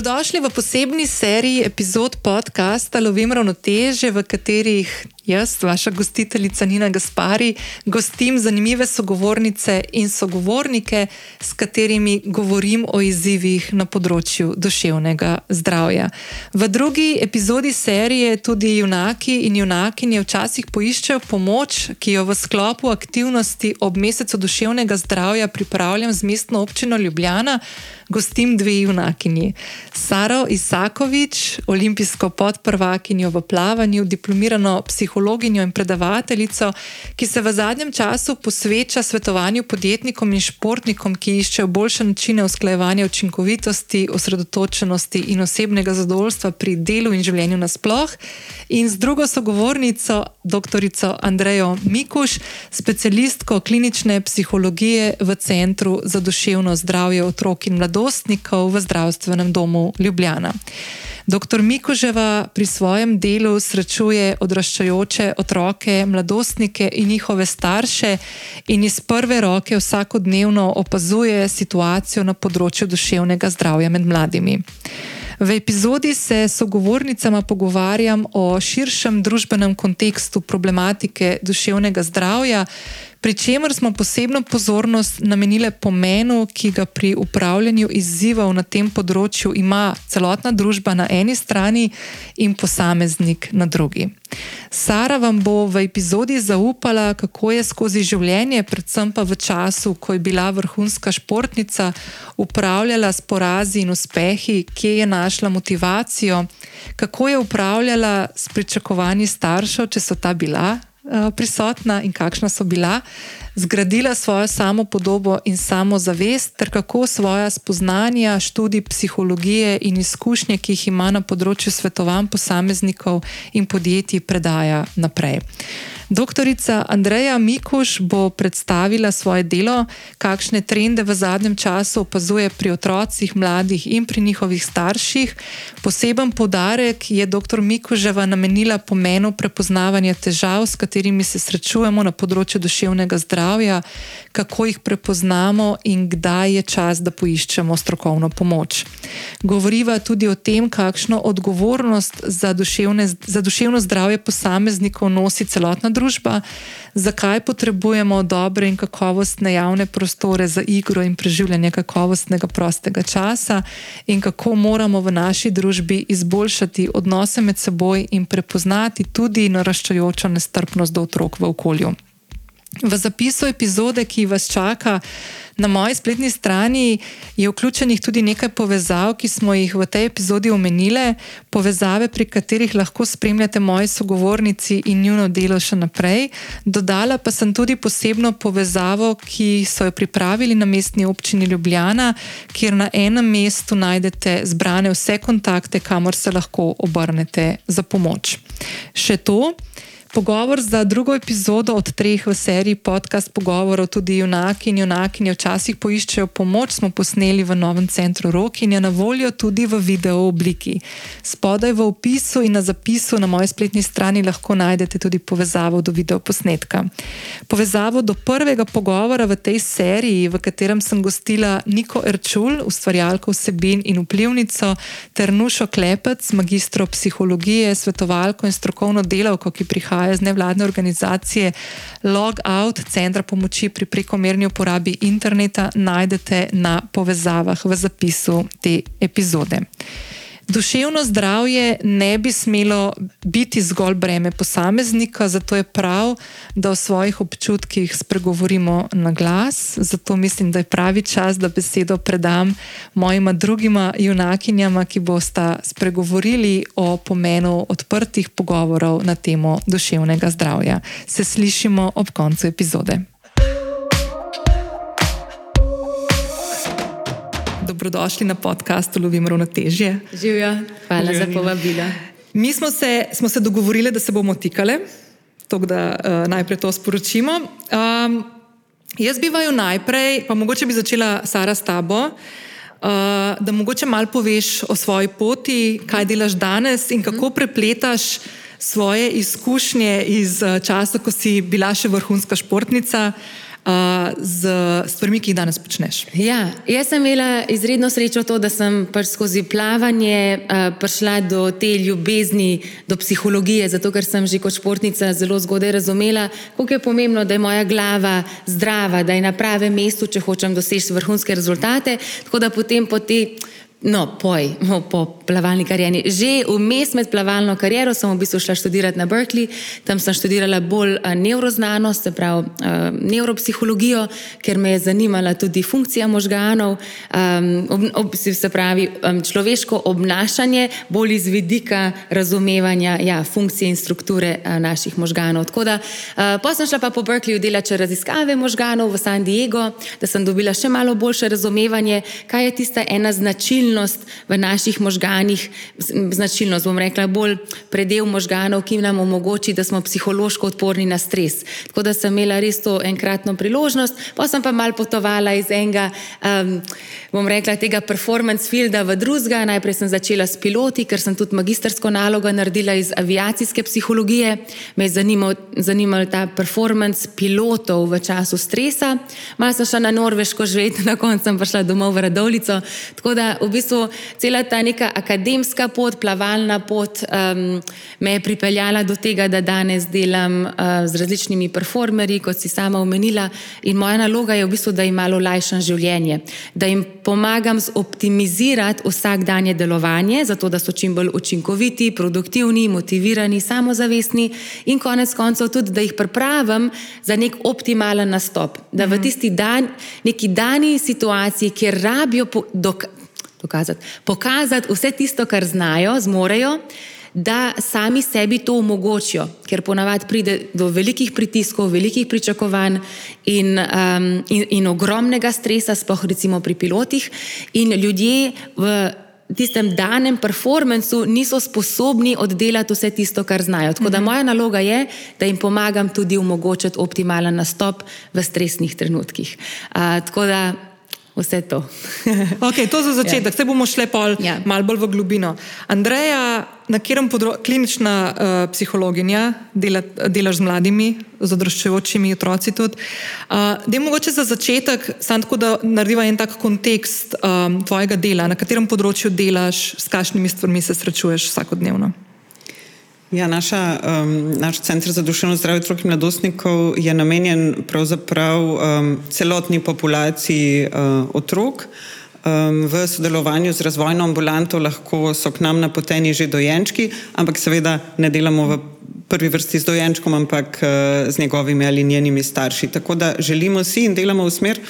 Dobrodošli v posebni seriji epizod podcasta Lovim ravnoteže, v katerih jaz, vaša gostiteljica Nina Gaspari, gostim zanimive sogovornice in sogovornike, s katerimi govorim o izzivih na področju duševnega zdravja. V drugi epizodi serije tudi junaki in junakinje včasih poiščejo pomoč, ki jo v sklopu aktivnosti ob mesecu duševnega zdravja pripravljam z mestno občino Ljubljana. Gostim dve junakinji. Saro Isakovič, olimpijsko podprvakinjo v plavanju, diplomirano psihologinjo in predavateljico, ki se v zadnjem času posveča svetovanju podjetnikom in športnikom, ki iščejo boljše načine usklajevanja učinkovitosti, osredotočenosti in osebnega zadovoljstva pri delu in življenju nasploh. In z drugo sogovornico, dr. Andrejo Mikuš, specialistko klinične psihologije v Centru za duševno zdravje otrok in mladostnikov v Zdravstvenem domu Ljubljana. Dr. Mikoževa pri svojem delu srečuje odraščajoče otroke, mladostnike in njihove starše in iz prve roke vsakodnevno opazuje situacijo na področju duševnega zdravja med mladimi. V epizodi se s sogovornicama pogovarjam o širšem družbenem kontekstu problematike duševnega zdravja, pri čemer smo posebno pozornost namenili pomenu, ki ga pri upravljanju izzivov na tem področju ima celotna družba na eni strani in posameznik na drugi. Sara vam bo v epizodi zaupala, kako je skozi življenje, predvsem pa v času, ko je bila vrhunska športnica, upravljala s porazi in uspehi, kje je našla motivacijo, kako je upravljala s pričakovanji staršev, če so ta bila prisotna in kakšna so bila, zgradila svojo samo podobo in samo zavest, ter kako svoja spoznanja, študij psihologije in izkušnje, ki jih ima na področju svetovanj posameznikov in podjetij, predaja naprej. Doktorica Andreja Mikuš bo predstavila svoje delo, kakšne trende v zadnjem času opazuje pri otrocih, mladih in pri njihovih starših. Poseben podarek je dr. Mikuževa namenila pomenu prepoznavanja težav, s katerimi se srečujemo na področju duševnega zdravja, kako jih prepoznamo in kdaj je čas, da poiščemo strokovno pomoč. Govoriva tudi o tem, kakšno odgovornost za, duševne, za duševno zdravje posameznikov nosi celotna družba družba, zakaj potrebujemo dobre in kakovostne javne prostore za igro in preživljanje kakovostnega prostega časa, in kako moramo v naši družbi izboljšati odnose med seboj in prepoznati tudi naraščajočo nestrpnost do otrok v okolju. V zapisu epizode, ki vas čaka na moji spletni strani, je vključenih tudi nekaj povezav, ki smo jih v tej epizodi omenili, povezave, pri katerih lahko spremljate moji sogovornici in njuno delo še naprej. Dodala pa sem tudi posebno povezavo, ki so jo pripravili na mestni občini Ljubljana, kjer na enem mestu najdete zbrane vse kontakte, kamor se lahko obrnete za pomoč. Še to. Pogovor za drugo epizodo od treh v seriji podcast pogovorov, tudi junaki in junakinje včasih poiščejo pomoč, smo posneli v novem centru Rok in je na voljo tudi v video obliki. Spodaj v opisu in na zapisu na moji spletni strani lahko najdete tudi povezavo do videoposnetka. Povezavo do prvega pogovora v tej seriji, v katerem sem gostila Niko Erčul, ustvarjalko vsebin in vplivnico, ter Nušo Klepec, magistro psihologije, svetovalko in strokovno delavko, ki prihaja prihaja z nevladne organizacije Logout, centra pomoči pri prekomerni uporabi interneta, najdete na povezavah v zapisu te epizode. Duševno zdravje ne bi smelo biti zgolj breme posameznika, zato je prav, da o svojih občutkih spregovorimo na glas. Zato mislim, da je pravi čas, da besedo predam mojima drugima junakinjama, ki bosta spregovorili o pomenu odprtih pogovorov na temo duševnega zdravja. Se slišimo ob koncu epizode. Dobrodošli na podkastu Lovim ravnotežje. Živijo, hvala Živjo. za povabilo. Mi smo se, smo se dogovorili, da se bomo tikale, tako da uh, najprej to sporočimo. Um, jaz bi vaju najprej, pa mogoče bi začela Sara s tabo. Uh, da mogoče malo poveš o svoji poti, kaj delaš danes in kako mhm. prepletaš svoje izkušnje iz uh, časa, ko si bila še vrhunska športnica, uh, z stvarmi, ki jih danes počneš. Ja, jaz sem imela izredno srečo to, da sem pač skozi plavanje uh, prišla do te ljubezni, do psihologije, zato ker sem že kot športnica zelo zgodaj razumela, koliko je pomembno, da je moja glava zdrava, da je na pravem mestu, če hočem doseči vrhunske rezultate. Tako da potem po te No, poj, no, po plavalni karieri. Že vmes med plavalno kariero sem v bistvu šla študirati na Berkeley, tam sem študirala bolj eh, neuroznanost, se pravi uh, neuropsihologijo, ker me je zanimala tudi funkcija možganov, se pravi človeško obnašanje, bolj iz vidika razumevanja ja, funkcije in strukture uh, naših možganov. Da, pa sem šla pa po Berkeleyju delati raziskave možganov v San Diego, da sem dobila še malo boljše razumevanje, kaj je tista ena značilnost značilnost v naših možganih, značilnost, bom rekla, bolj predel možganov, ki nam omogoči, da smo psihološko odporni na stres. Tako da sem imela res to enkratno priložnost, pa sem pa mal potovala iz enega, um, bom rekla, tega performance fielda v drugega. Najprej sem začela s piloti, ker sem tudi magistersko nalogo naredila iz aviacijske psihologije. Me je zanimal, zanimal ta performance pilotov v času stresa. Malo sem šla na Norveško živeti, na koncu sem pa šla domov v Radovlico. Tako da v bistvu bistvu cela ta neka akademska pot, plavalna pot, um, me je pripeljala do tega, da danes delam uh, z različnimi performerji, kot si sama omenila. In moja naloga je v bistvu, da jim malo lajšam življenje, da jim pomagam optimizirati vsakdanje delovanje, zato da so čim bolj učinkoviti, produktivni, motivirani, samozavestni in konec koncev tudi, da jih pripravim za nek optimalen nastop. Da v mhm. tisti dan, neki dani situaciji, kjer rabijo dokazati, dokazati, pokazati vse tisto, kar znajo, zmorejo, da sami sebi to omogočijo, ker ponavadi pride do velikih pritiskov, velikih pričakovanj in, um, in, in ogromnega stresa, spoh recimo pri pilotih, in ljudje v tistem danem performancu niso sposobni oddelati vse tisto, kar znajo. Tako da mhm. moja naloga je, da jim pomagam tudi omogočiti optimalen nastop v stresnih trenutkih. Uh, tako da vse to. okay, to za začetek, zdaj ja. bomo šli ja. malo bolj v globino. Andreja, na katerem področju, klinična uh, psihologinja, dela, delaš z mladimi, z odraščajočimi otroci. Uh, da je mogoče za začetek, samo tako, da narediva en tak kontekst um, tvojega dela, na katerem področju delaš, s kakšnimi stvarmi se srečuješ vsakodnevno. Ja, naša, um, naš center za duševno zdravje otrok in mladostnikov je namenjen pravzaprav um, celotni populaciji uh, otrok. Um, v sodelovanju z razvojno ambulanto lahko so k nam napoteni že dojenčki, ampak seveda ne delamo v prvi vrsti z dojenčkom, ampak uh, z njegovimi ali njenimi starši. Tako da želimo si in delamo v smer,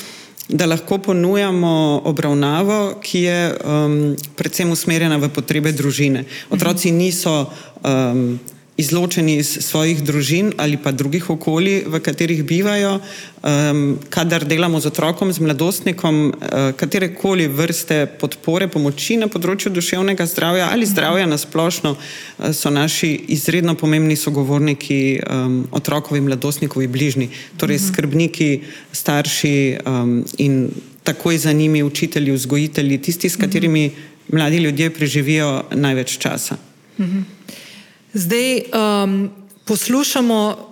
da lahko ponujamo obravnavo, ki je um, predvsem usmerjena v potrebe družine. Otroci niso um, izločeni iz svojih družin ali pa drugih okolij, v katerih bivajo. Um, kadar delamo z otrokom, z mladostnikom, uh, katerekoli vrste podpore, pomoči na področju duševnega zdravja ali zdravja na splošno, uh, so naši izredno pomembni sogovorniki um, otrokovi, mladostnikovi bližnji, torej skrbniki, starši um, in takoj za njimi učitelji, vzgojitelji, tisti, s katerimi mladi ljudje preživijo največ časa. Mhm. Zdaj um, poslušamo,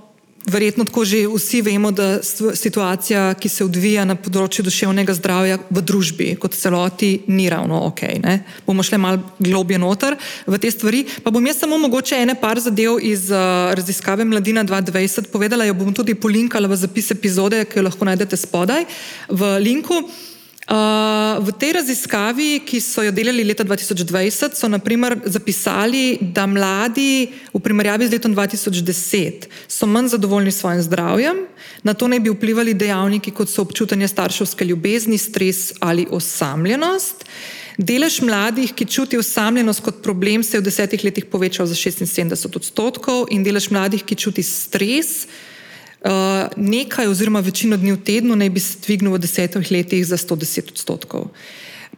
verjetno tako že vsi vemo, da situacija, ki se odvija na področju duševnega zdravja v družbi kot celoti, ni ravno ok. Ne? Bomo šli malo globje noter v te stvari. Pa bom jaz samo mogoče ene par zadev iz uh, raziskave Mladina 2020 povedala, jo bom tudi polinkala v zapis epizode, ki jo lahko najdete spodaj v linku. Uh, v tej raziskavi, ki so jo delali leta 2020, so naprimer zapisali, da mladi v primerjavi z letom 2010 so manj zadovoljni s svojim zdravjem, na to naj bi vplivali dejavniki, kot so občutanje starševske ljubezni, stres ali osamljenost. Delež mladih, ki čuti osamljenost kot problem, se je v desetih letih povečal za 76 odstotkov, in delež mladih, ki čuti stres, Eh, nekaj, oziroma večino dni v tednu, naj bi se dvignil v desetih letih za 110 odstotkov.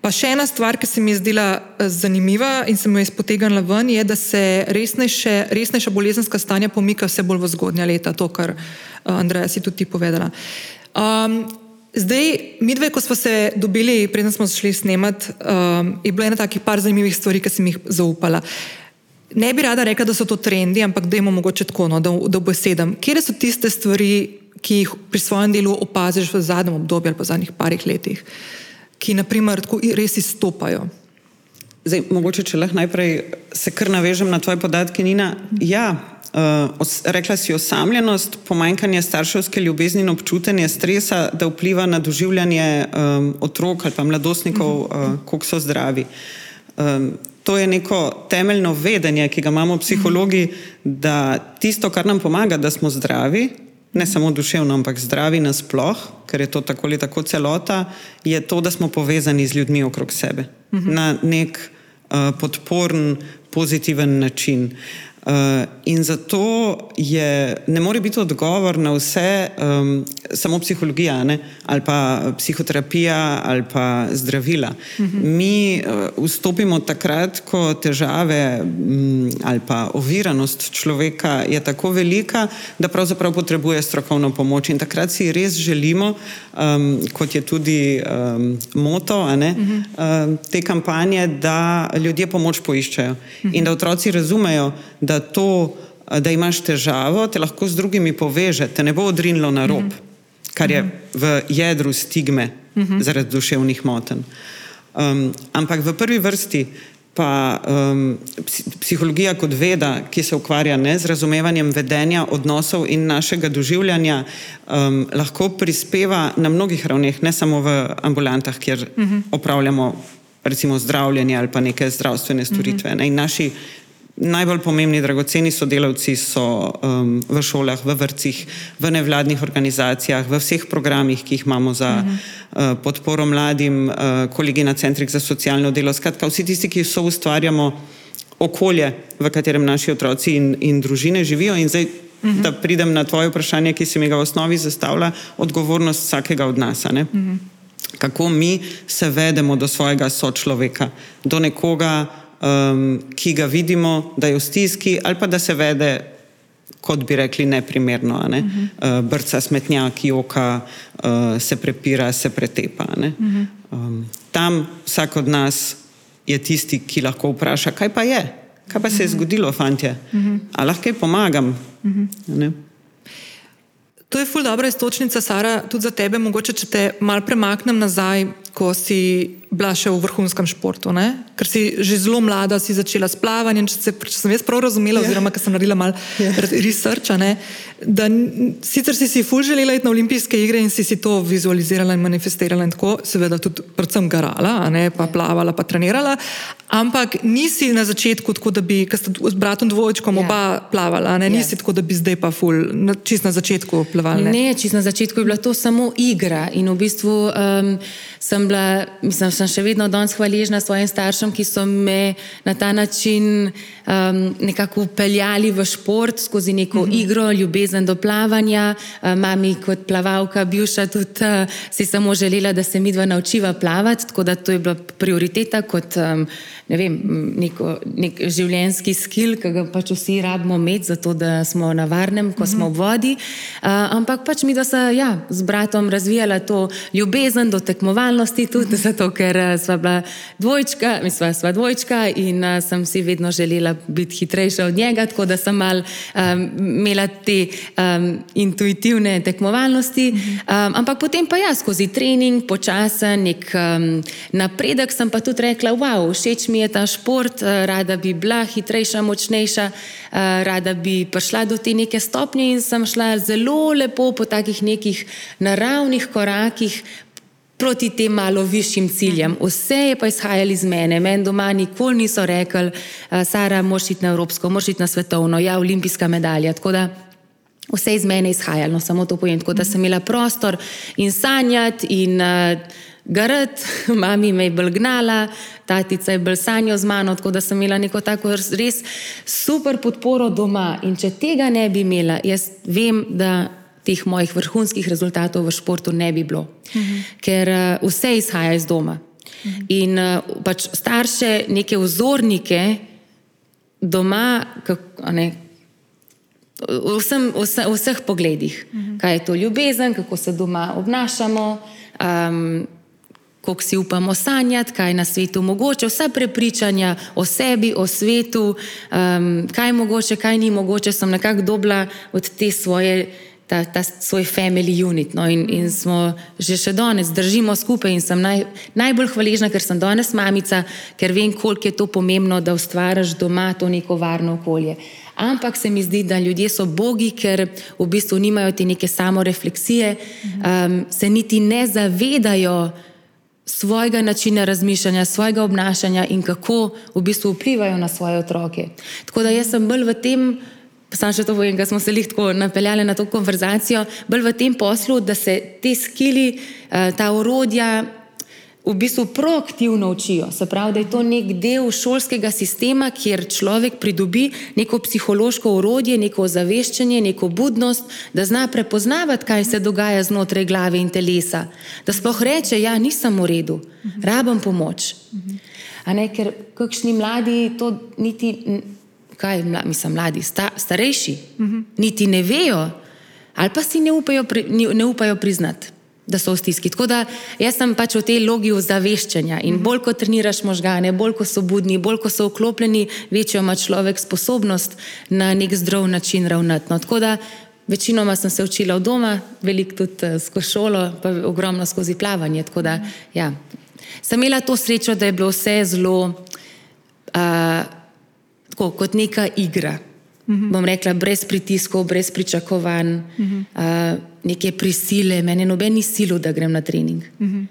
Pa še ena stvar, ki se mi je zdela eh, zanimiva in sem jo izpotegnila ven, je, da se resnejše, resnejša bolezenska stanja pomika vse bolj v zgodnja leta, to, kar uh, Andreja si tudi povedala. Um, zdaj, mi dve, ko smo se dobili, preden smo začeli snemati, um, je bilo ena takih par zanimivih stvari, ki sem jih zaupala. Uh, Ne bi rada rekla, da so to trendi, ampak da imamo mogoče tako, no, da, da besedam. Kje so tiste stvari, ki jih pri svojem delu opaziš v zadnjem obdobju ali pa zadnjih parih letih, ki naprimer tako res izstopajo? Zdaj, mogoče, če lahko najprej se kar navežem na tvoje podatke, Nina. Ja, uh, rekla si osamljenost, pomanjkanje starševske ljubezni in občutenje stresa, da vpliva na doživljanje um, otrok ali pa mladostnikov, uh, koliko so zdravi. Um, to je neko temeljno vedenje, ki ga imamo psihologi, da tisto, kar nam pomaga, da smo zdravi, ne samo duševno, ampak zdravi nasploh, ker je to tako ali tako celota, je to, da smo povezani z ljudmi okrog sebe uh -huh. na nek uh, podporen, pozitiven način. Uh, in zato je, ne more biti odgovor na vse um, samo psihologija ne? ali pa psihoterapija ali pa zdravila. Uh mhm. -huh. Mi uh, vstopimo takrat, ko težave um, ali pa oviranost človeka je tako velika, da pravzaprav potrebuje strokovno pomoč. In takrat si res želimo, um, kot je tudi um, moto uh -huh. uh, te kampanje, da ljudje pomoč poiščejo uh -huh. in da otroci razumejo, da to, da imaš težavo, te lahko z drugimi poveže, te ne bo odrinilo na rob, kar je v jedru stigme zaradi duševnih motenj. Um, ampak v prvi vrsti pa um, psihologija kot veda, ki se ukvarja ne z razumevanjem vedenja, odnosov in našega doživljanja, um, lahko prispeva na mnogih ravneh, ne samo v ambulantah, kjer uh -huh. opravljamo recimo zdravljenje ali pa neke zdravstvene storitve. Uh -huh. ne, in naši najbolj pomembni, dragoceni sodelavci so um, v šolah, v vrtcih, v nevladnih organizacijah, v vseh programih, ki jih imamo za uh -huh. uh, podporo mladim, uh, kolegi na centrih za socialno delo. Skratka, vsi tisti, ki so ustvarjamo okolje, v katerem naši otroci in, in družine živijo. In zdaj, uh -huh. da pridem na tvoje vprašanje, ki se mi ga v osnovi zastavlja, odgovornost vsakega od nas. Uh -huh. Kako mi se vedemo do svojega sočloveka, do nekoga, um, ki ga vidimo, da je v stiski, ali pa da se vede, kot bi rekli, neprimerno. Ne? Uh -huh. uh, brca smetnjak, joka, uh, se prepira, se pretepa. Uh -huh. um, tam vsak od nas je tisti, ki lahko vpraša, kaj pa je, kaj pa se je zgodilo, fantje, uh -huh. ali lahko pomagam. Uh -huh. To je ful dobra istočnica, Sara, tudi za tebe, mogoče če te mal premaknem nazaj, ko si bila še v vrhunskem športu, ne? ker si že zelo mlada, si začela s plavanjem. Če, se, če sem jaz prav razumela, yeah. Ja. oziroma ker sem naredila malo yeah. Ja. researcha, ne? da sicer si si ful želela iti na olimpijske igre in si si to vizualizirala in manifestirala in tako, seveda tudi predvsem garala, ne? pa ja. plavala, pa trenirala. Ampak nisi na začetku tako, da bi, ker ste s bratom dvojčkom yeah. oba plavala, ne? nisi yeah. tako, da bi zdaj pa ful, čist na začetku plavala. Ne, ne čist na začetku je bila to samo igra in v bistvu um, sem bila, mislim, sem še vedno danes hvaležna svojim staršem, ki so me na ta način um, nekako upeljali v šport skozi neko mm -hmm. igro, ljubezen do plavanja. Uh, mami kot plavalka, bivša tudi uh, si samo želela, da se mi dva naučiva plavati, tako da to je bila prioriteta kot um, ne vem, neko, nek življenjski skil, ki ga pač vsi rabimo imeti, zato da smo na varnem, ko mm -hmm. smo v vodi. Uh, ampak pač mi, da se ja, z bratom razvijala to ljubezen do tekmovalnosti, tudi zato, ker uh, sva bila dvojčka, mi sva, dvojčka in uh, sem si vedno želela biti hitrejša od njega, tako da sem mal um, imela te um, intuitivne tekmovalnosti. Um, ampak potem pa ja, skozi trening, počasen, nek um, napredek sem pa tudi rekla, wow, všeč mi je ta šport, uh, rada bi bila hitrejša, močnejša, uh, rada bi prišla do te neke stopnje in sem šla zelo lepo po takih nekih naravnih korakih proti tem malo višjim ciljem. Vse je pa izhajalo iz mene. Meni doma nikoli niso rekli, Sara, moš iti na Evropsko, moš iti na svetovno, ja, olimpijska medalja. Tako da vse iz mene izhajalo, samo to povem. Tako da sem imela prostor in sanjati in uh, garati, mami me je bolj gnala, tatica je bolj sanjala z mano, tako da sem imela neko tako res super podporo doma. In če tega ne bi imela, jaz vem, da teh mojih vrhunskih rezultatov v športu ne bi bilo, uh. -huh. ker uh, vse izhaja iz doma. Uh. -huh. In uh, pač starše, neke vzornike doma, kako, ne, v, vse, vseh pogledih, uh. -huh. kaj je to ljubezen, kako se doma obnašamo. Um, Kako si upamo sanjati, kaj je na svetu mogoče, vsa prepričanja o sebi, o svetu, um, kaj je mogoče, kaj ni mogoče, sem nekako dobila od te svoje ta, ta svoj family unit. No, in, in smo že še danes, držimo skupaj in sem naj, najbolj hvaležna, ker sem danes mamica, ker vem, koliko je to pomembno, da ustvariš doma to neko varno okolje. Ampak se mi zdi, da ljudje so bogi, ker v bistvu nimajo te neke samorefleksije, um, se niti ne zavedajo svojega načina razmišljanja, svojega obnašanja in kako v bistvu vplivajo na svoje otroke. Tako da jaz sem bolj v tem, sam še to povem, ker smo se jih tako napeljali na to konverzacijo, bolj v tem poslu, da se te skili, uh, ta orodja v bistvu proaktivno učijo. Se pravi, da je to nek del šolskega sistema, kjer človek pridobi neko psihološko urodje, neko ozaveščanje, neko budnost, da zna prepoznavati, kaj se dogaja znotraj glave in telesa. Da sploh reče, ja, nisem v redu, rabim pomoč. A ne, ker kakšni mladi to niti, kaj mislim, mladi, sta, starejši, niti ne vejo ali pa si ne upajo, ne upajo priznati da so v stiski. Tako da jaz sem pač v tej logi ozaveščanja in bolj ko treniraš možgane, bolj ko so budni, bolj ko so vklopljeni, večjo ima človek sposobnost na nek zdrav način ravnati. No, tako da večinoma sem se učila od doma, veliko tudi uh, skozi šolo, pa ogromno skozi plavanje. Tako da ja. sem imela to srečo, da je bilo vse zelo uh, tako, kot neka igra. -hmm. bom rekla, brez pritiskov, brez pričakovanj, mm -hmm. uh, neke prisile, meni noben ni silo, da grem na trening. Mm -hmm.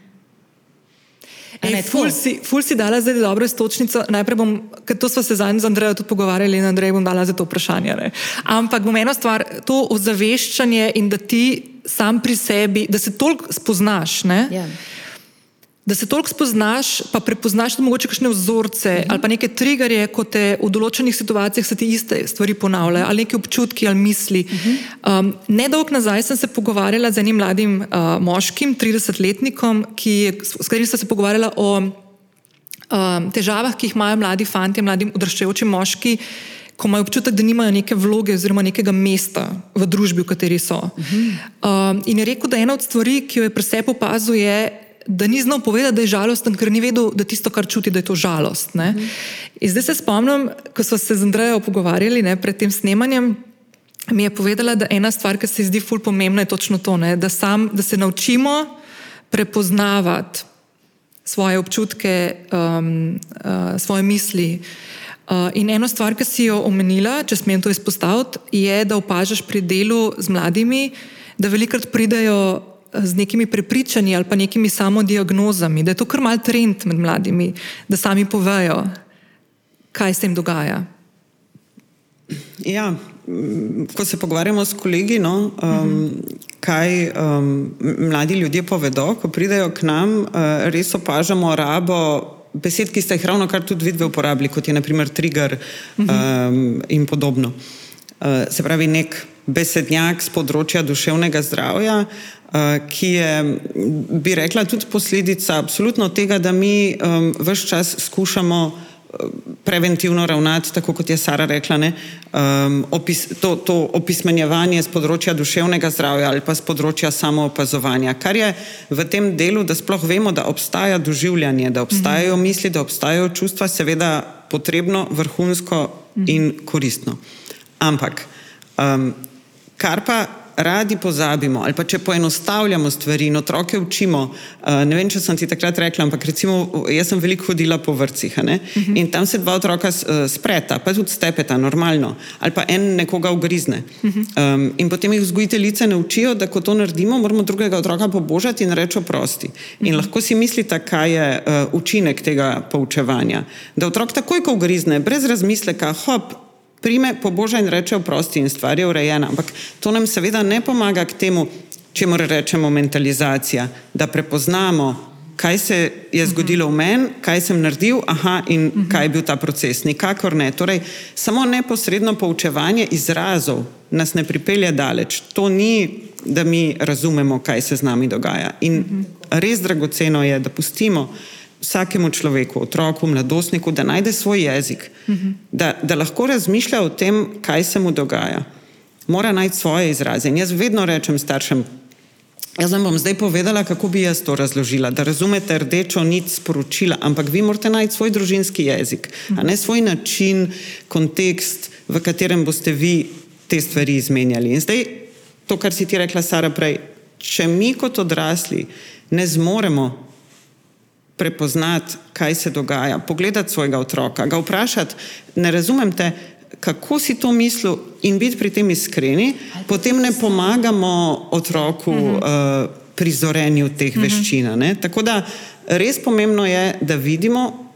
Ej, ful, si, ful si dala zdaj dobro istočnico. Najprej bom, ker to smo se z Andrejo tudi pogovarjali in Andrej bom dala za to vprašanje. Ne? Ampak bom eno stvar, to ozaveščanje in da ti sam pri sebi, da se toliko spoznaš. Ne? Yeah. Da se toliko spoznaš, pa prepoznaš tudi mogoče kakšne vzorce uh -huh. ali pa neke triggerje, ko te v določenih situacijah se ti iste stvari ponavljajo, ali neki občutki ali misli. Uh -huh. um, Nedolgo nazaj sem se pogovarjala z enim mladim uh, moškim, 30-letnikom, s katerim sem se pogovarjala o um, težavah, ki jih imajo mladi fanti, mladi odraščajoči moški. Ko imajo občutek, da nimajo neke vloge oziroma nekega mesta v družbi, v kateri so. Uh -huh. um, in je rekel, da ena od stvari, ki jo je pri sebi opazil, je, da ni znal povedati, da je žalosten, ker ni vedel, da tisto, kar čuti, da je to žalost. Mm -hmm. Zdaj se spomnim, ko smo se z Andrejo pogovarjali ne, pred tem snemanjem. Mi je povedala, da ena stvar, ki se ji zdi fully pomembna, je točno to, ne, da, sam, da se naučimo prepoznavati svoje občutke, um, uh, svoje misli. Uh, in ena stvar, ki si jo omenila, če smem to izpostaviti, je, da opažaš pri delu z mladimi, da velikokrat pridejo z nekimi prepričanji ali pa nekimi samodiagnozami, da je to kar mal trend med mladimi, da sami povejo, kaj se jim dogaja. Ja, ko se pogovarjamo s kolegi, no, um, kaj um, mladi ljudje povedo, ko pridejo k nam, uh, res opažamo rabo besed, ki ste jih ravno kar tudi vidve uporabili, kot je naprimer trigger um, in podobno. Uh, se pravi, nek besednjak z področja duševnega zdravja, ki je, bi rekla, tudi posledica absolutno tega, da mi um, vse čas skušamo eh, preventivno ravnati, tako kot je Sara rekla, ne, um, opis, to, to opismenjevanje z področja duševnega zdravja ali pa z področja samoopazovanja, kar je v tem delu, da sploh vemo, da obstaja doživljanje, da obstajajo mhm. misli, da obstajajo čustva, seveda potrebno, vrhunsko in koristno. Ampak, um, kar pa radi pozabimo ali pa če poenostavljamo stvari in otroke učimo, uh, ne vem, če sem ti takrat rekla, ampak recimo jaz sem veliko hodila po vrcih uh mhm. -huh. in tam se dva otroka uh, spreta, pa tudi stepeta, normalno, ali pa en nekoga ugrizne. Uh -huh. um, in potem jih vzgojiteljice naučijo, da ko to naredimo, moramo drugega otroka pobožati in reči oprosti. Uh -huh. In mhm. lahko si mislite, kaj je uh, učinek tega poučevanja. Da otrok takoj, ko ugrizne, brez razmisleka, hop, prime po Božja in reče oprosti in stvar je urejena. Ampak to nam seveda ne pomaga k temu, če mora rečemo mentalizacija, da prepoznamo, kaj se je zgodilo v meni, kaj sem naredil, aha, in kaj je bil ta proces. Nikakor ne. Torej, samo neposredno poučevanje izrazov nas ne pripelje daleč. To ni, da mi razumemo, kaj se z nami dogaja. In res dragoceno je, da pustimo vsakemu človeku, otroku, mladostniku, da najde svoj jezik, uh -huh. da, da lahko razmišlja o tem, kaj se mu dogaja. Mora najti svoje izraze. In jaz vedno rečem staršem, jaz vam bom zdaj povedala, kako bi jaz to razložila, da razumete rdečo nit sporočila, ampak vi morate najti svoj družinski jezik, uh -huh. a ne svoj način, kontekst, v katerem boste vi te stvari izmenjali. In zdaj to, kar si ti rekla, Sara, prej, če mi kot odrasli ne zmoremo prepoznati, kaj se dogaja, pogledati svojega otroka, ga vprašati, ne razumem te, kako si to mislil in biti pri tem iskreni, potem ne pomagamo otroku uh, pri zorenju teh veščin. Tako da res pomembno je, da vidimo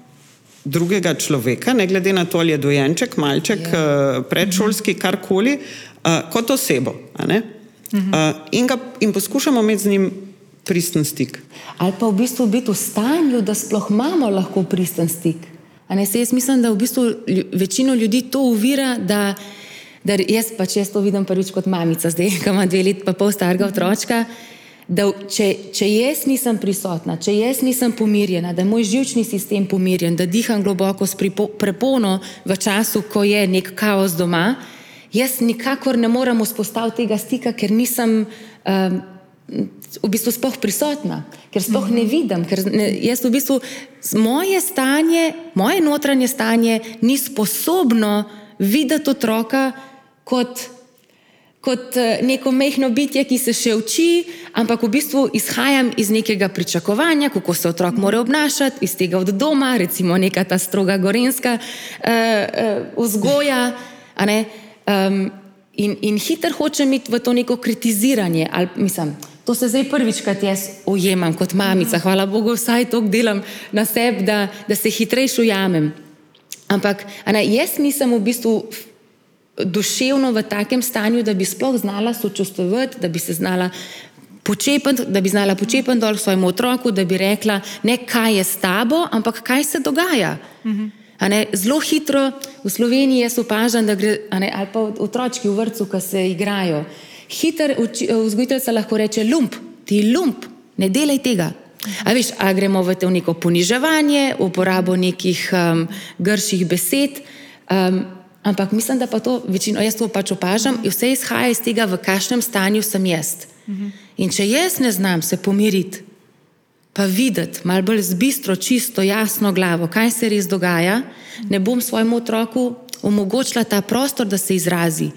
drugega človeka, ne glede na to, ali je dojenček, malček, yeah. Ja. uh, predšolski, karkoli, uh, kot osebo. Uh, in, ga, in poskušamo imeti z njim pristen stik. Ali pa v bistvu biti v stanju, da sploh imamo lahko pristen stik. Ne, jaz mislim, da v bistvu večino ljudi to uvira, da, da jaz pač jaz to vidim prvič kot mamica, zdaj, ki ima dve leti, pa pol starega otročka. Da če, če jaz nisem prisotna, če jaz nisem pomirjena, da je moj žilčni sistem pomirjen, da diham globoko s prepono v času, ko je nek kaos doma, jaz nikakor ne morem vzpostaviti tega stika, ker nisem um, v bistvu sploh prisotna, ker sploh ne vidim. Ker ne, jaz v bistvu moje stanje, moje notranje stanje ni sposobno videti otroka kot, kot eh, neko mehko bitje, ki se še uči, ampak v bistvu izhajam iz nekega pričakovanja, kako se otrok mora obnašati, iz tega od doma, recimo neka ta stroga gorenska uh, uh, vzgoja. Um, in, in hiter hočem iti v to neko kritiziranje. Ali, mislim, To se zdaj prvič, kad jaz ujemam kot mamica, hvala Bogu, vsaj to delam na sebi, da, da se hitrejš ujamem. Ampak ne, jaz nisem v bistvu duševno v takem stanju, da bi sploh znala sočustvovati, da bi se znala počepati, da bi znala počepati dol svojemu otroku, da bi rekla, ne kaj je s tabo, ampak kaj se dogaja. Ne, zelo hitro v Sloveniji jaz opažam, da gre, ne, ali pa otročki v vrtu, ki se igrajo hiter vzgojiteljica lahko reče: lump, ti lump, ne delaj tega. A veš, a gremo v to neko poniževanje, uporabo nekih um, grših besed. Um, ampak mislim, da pa to večino, jaz to pač opažam, in vse izhaja iz tega, v kakšnem stanju sem jaz. In če jaz ne znam se pomiriti, pa videti malo bolj zbistro, čisto, jasno glavo, kaj se res dogaja, ne bom svojemu otroku omogočila ta prostor, da se izrazi.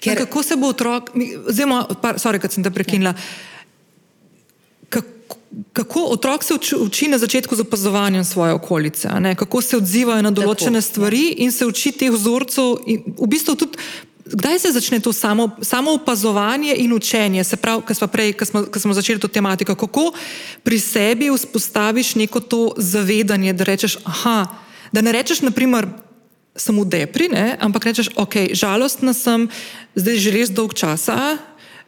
Ker... Kako se bo otrok, zelo, sorry, kad sem te prekinila. Kako, kako otrok se uči, uči na začetku z opazovanjem svoje okolice, kako se odzivajo na določene Tako, stvari ja. in se uči teh vzorcev. V bistvu tudi, kdaj se začne to samo, samo opazovanje in učenje, se pravi, kar smo, prej, kar smo, kar smo začeli to tematiko, kako pri sebi vzpostaviš neko to zavedanje, da rečeš, aha, da ne rečeš, naprimer, samo depri, ne? ampak rečeš, ok, žalostna sem, zdaj že res dolg časa,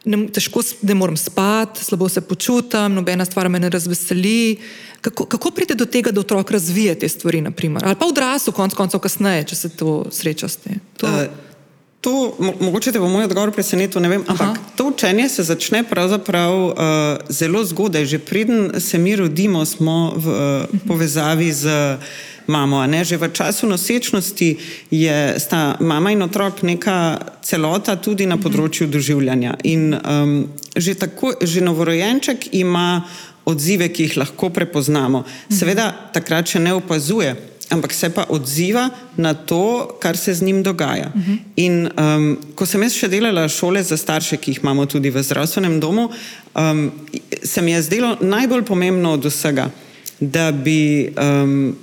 ne, težko ne morem spati, slabo se počutam, nobena stvar me ne razveseli. Kako, kako pride do tega, da otrok razvije te stvari, naprimer? ali pa odrasel, konc koncev, kasneje, če se to sreča s tem? To... Uh. To, mogoče te bo moj odgovor presenetil, ne vem, ampak Aha. to učenje se začne pravzaprav uh, zelo zgodaj. Že preden se mi rodimo, smo v uh, povezavi z uh, mamo. Že v času nosečnosti je sta mama in otrok neka celota tudi na področju doživljanja. In um, že, tako, že novorojenček ima odzive, ki jih lahko prepoznamo. Seveda takrat še ne opazuje. Ampak se pa odziva na to, kar se z njim dogaja. Uh -huh. In um, ko sem jaz še delala šole za starše, ki jih imamo tudi v zdravstvenem domu, um, se mi je zdelo najbolj pomembno od vsega, da bi um,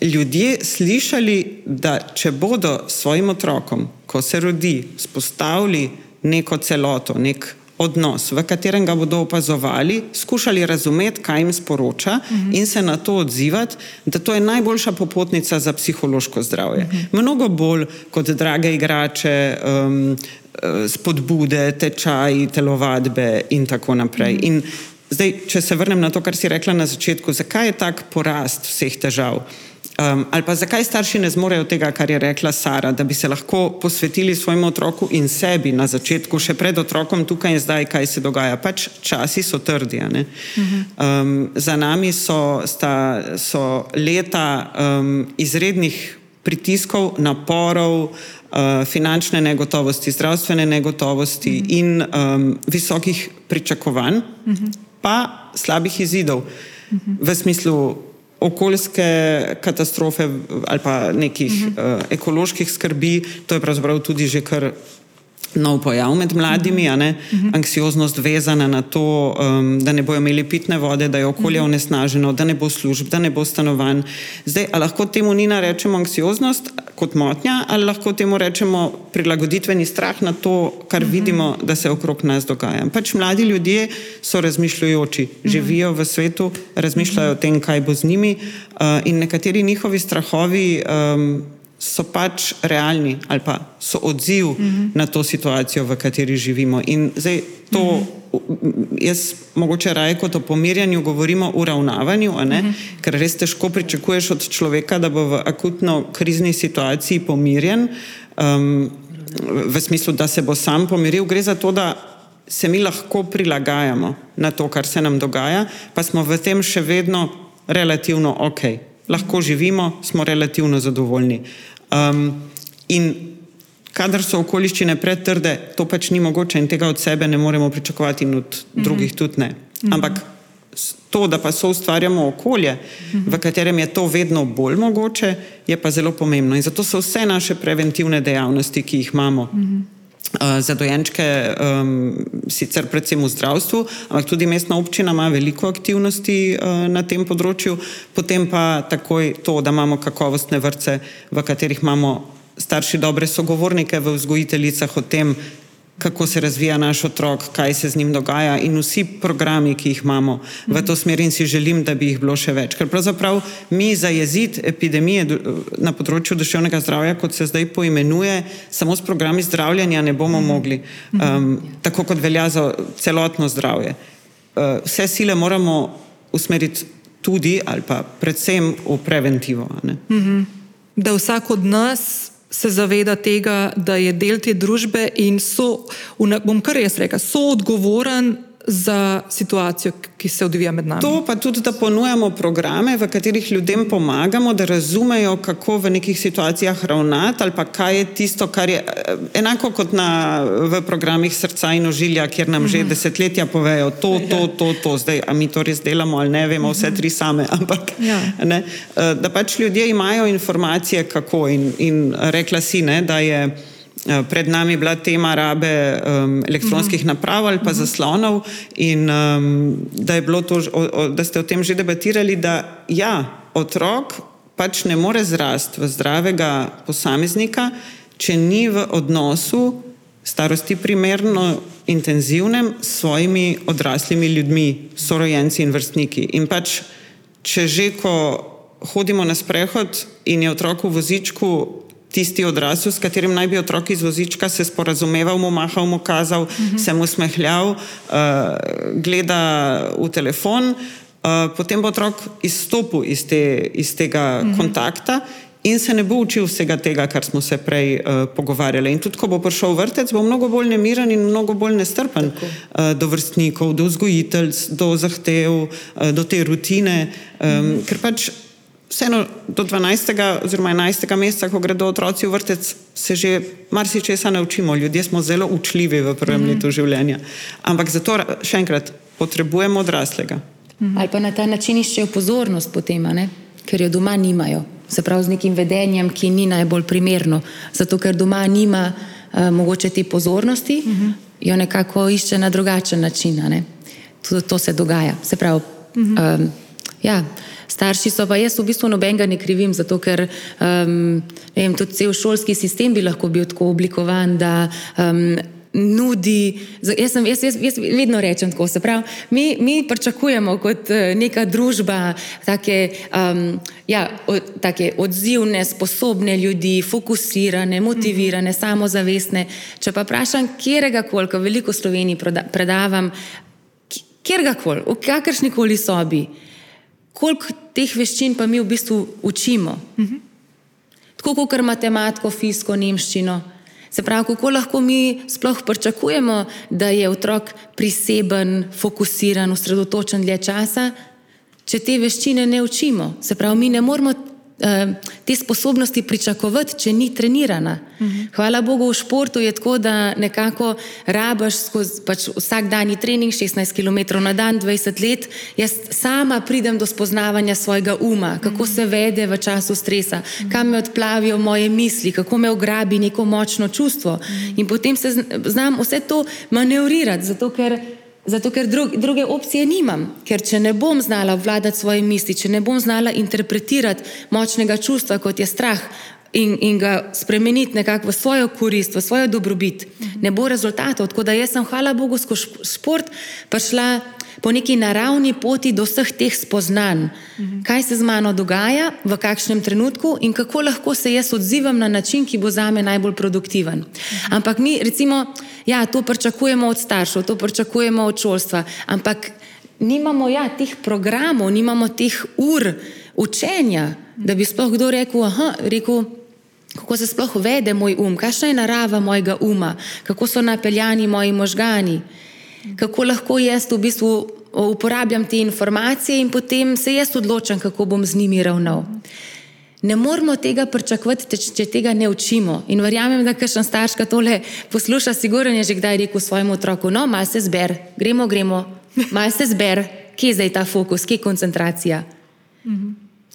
ljudje slišali, da če bodo svojim otrokom, ko se rodi, spostavili neko celoto, nek odnos, v katerem ga bodo opazovali, skušali razumeti, kaj jim sporoča uh mhm. -huh. in se na to odzivati, da to je najboljša popotnica za psihološko zdravje. Uh mhm. -huh. Mnogo bolj kot drage igrače, um, spodbude, tečaji, telovadbe in tako naprej. Uh mhm. -huh. in zdaj, če se vrnem na to, kar si rekla na začetku, zakaj je tak porast vseh težav? Um, ali pa zakaj starši ne zmorejo tega, kar je rekla Sara, da bi se lahko posvetili svojemu otroku in sebi na začetku, še pred otrokom, tukaj in zdaj, kaj se dogaja. Pač časi so trdi. Um, za nami so, sta, so leta um, izrednih pritiskov, naporov, uh, finančne negotovosti, zdravstvene negotovosti uh -huh. in um, visokih pričakovanj, uh -huh. pa slabih izidov. Uh -huh. V smislu okoljske katastrofe ali pa nekih uh -huh. uh, ekoloških skrbi, to je pravzaprav tudi že kar nov pojav med mladimi, uh -huh. anksioznost vezana na to, um, da ne bojo imeli pitne vode, da je okolje onesnaženo, da ne bo služb, da ne bo stanovanj. Zdaj, ali lahko temu Nina rečemo anksioznost kot motnja, ali lahko temu rečemo prilagoditveni strah na to, kar uh -huh. vidimo, da se okrog nas dogaja. Pač mladi ljudje so razmišljajoči, uh -huh. živijo v svetu, razmišljajo uh -huh. o tem, kaj bo z njimi uh, in nekateri njihovi strahovi. Um, so pač realni ali pa so odziv uh mhm. -huh. na to situacijo, v kateri živimo. In zdaj to, uh -huh. jaz mogoče raje kot o pomirjanju govorimo o uravnavanju, uh mhm. -huh. ker res težko pričakuješ od človeka, da bo v akutno krizni situaciji pomirjen, um, v smislu, da se bo sam pomiril. Gre za to, da se mi lahko prilagajamo na to, kar se nam dogaja, pa smo v tem še vedno relativno ok. Lahko živimo, smo relativno zadovoljni. Um, in kadar so okoliščine pretrde, to pač ni mogoče in tega od sebe ne moremo pričakovati, in od mm -hmm. drugih tudi ne. Mm -hmm. Ampak to, da pa so ustvarjamo okolje, mm -hmm. v katerem je to vedno bolj mogoče, je pa zelo pomembno. In zato so vse naše preventivne dejavnosti, ki jih imamo. Mm -hmm. Za dojenčke, um, sicer predvsem v zdravstvu, ampak tudi mestna občina ima veliko aktivnosti uh, na tem področju, potem pa takoj to, da imamo kakovostne vrste, v katerih imamo starši dobre sogovornike v vzgojiteljicah o tem, kako se razvija naš otrok, kaj se z njim dogaja in vsi programi, ki jih imamo v to smer in si želim, da bi jih bilo še več. Ker pravzaprav mi za jezid epidemije na področju duševnega zdravja, kot se zdaj poimenuje, samo s programi zdravljenja ne bomo mogli, um, tako kot velja za celotno zdravje. Uh, vse sile moramo usmeriti tudi ali pa predvsem v preventivo. Mhm. Da vsak od nas se zaveda tega, da je del te družbe in so, bom kar jaz rekel, so odgovoren za situacijo, ki se odvija med nami. To pa tudi, da ponujamo programe, v katerih ljudem pomagamo, da razumejo, kako v nekih situacijah ravnati, ali pa kaj je tisto, kar je eh, enako kot na, v programih srca in ožilja, kjer nam že mhm. desetletja povejo, to, ja. to, to, to, zdaj, a mi to res delamo ali ne, vemo vse tri same. Ampak, ja. ne, eh, da pač ljudje imajo informacije, kako in, in rekla si, ne, da je. Eh, pred nami bila tema rabe um, elektronskih mhm. naprav ali pa mhm. zaslonov, in um, da, to, o, o, da ste o tem že debatirali, da ja, otrok pač ne more zrasti v zdravega posameznika, če ni v odnosu starosti primerno intenzivnem s svojimi odraslimi ljudmi, sorojenci in vrstniki. In pač, če že ko hodimo na sprehod in je otrok v vozičku tisti odrasel, s katerim naj bi otrok iz vozička se sporazumeval, mu mahal, mu kazal, uh mhm. -huh. se mu smehljal, uh, gleda v telefon, uh, potem bo otrok izstopil iz, te, iz tega uh mhm. -huh. kontakta. In se ne bo učil vsega tega, kar smo se prej uh, pogovarjali. In tudi, ko bo prišel vrtec, bo mnogo bolj nemiren in mnogo bolj nestrpen uh, do vrstnikov, do vzgojitelj, do zahtev, uh, do te rutine. Um, mm -hmm. Ker pač vseeno do 12. oziroma 11. meseca, ko gredo otroci v vrtec, se že marsikaj naučimo. Ljudje smo zelo učljivi v prvem mm -hmm. letu življenja. Ampak zato še enkrat potrebujemo odraslega. Mm -hmm. Ali pa na ta način iščejo pozornost potem, ne? ker jo doma nimajo. Se pravi, z nekim vedenjem, ki ni najbolj primerno. Zato, ker doma nima uh, mogoče te pozornosti, mm -hmm. jo nekako išče na drugačen način. Tudi to se dogaja. Se pravi, mm -hmm. um, ja starši so, pa jaz v bistvu nobenega ne krivim, zato ker um, vem, tudi cel šolski sistem bi lahko bil tako oblikovan, da um, nudi. Jaz, sem, jaz, jaz, jaz vedno rečem tako, se pravi, mi, mi pričakujemo kot uh, neka družba take, um, ja, od, take odzivne, sposobne ljudi, fokusirane, motivirane, mm. samozavestne. Če pa vprašam, kjerega koli, veliko Sloveniji predavam, kjerega koli, v kakršni koli sobi koliko teh veščin pa mi v bistvu učimo. Uh -huh. Tako kot matematiko, fiziko, nemščino. Se pravi, kako lahko mi sploh pričakujemo, da je otrok priseben, fokusiran, osredotočen dlje časa, če te veščine ne učimo. Se pravi, mi ne moramo eh, te sposobnosti pričakovati, če ni trenirana. Hvala Bogu, v športu je tako, da nekako rabaš skozi pač vsak dan trening, 16 km na dan, 20 let. Jaz sama pridem do spoznavanja svojega uma, kako se vede v času stresa, kam me odplavijo moje misli, kako me ograbi neko močno čustvo. In potem se znam vse to manevrirati, zato ker Zato, ker drug, druge opcije nimam, ker če ne bom znala vladati svoje misli, če ne bom znala interpretirati močnega čustva, kot je strah, in, in ga spremeniti nekako v svojo korist, v svojo dobrobit, ne bo rezultatov. Tako da jaz sem, hvala Bogu, skozi šport prišla po neki naravni poti do vseh teh spoznanj, kaj se z mano dogaja, v kakšnem trenutku in kako lahko se jaz odzivam na način, ki bo za me najbolj produktiven. Ampak mi, recimo, ja, to pričakujemo od staršev, to pričakujemo od šolstva, ampak nimamo ja, teh programov, nimamo teh ur učenja, da bi sploh kdo rekel, aha, rekel. Kako se sploh vede moj um, kakšna je narava mojega uma, kako so napeljani moji možgani kako lahko jaz v bistvu uporabljam te informacije in potem se jaz odločam, kako bom z njimi ravnal. Ne moramo tega pričakovati, če tega ne učimo. In verjamem, da kakšen starš, ki tole posluša, sigurno je že kdaj rekel svojemu otroku: No, malo se zber, gremo, gremo, malo se zber, kje je zdaj ta fokus, kje je koncentracija.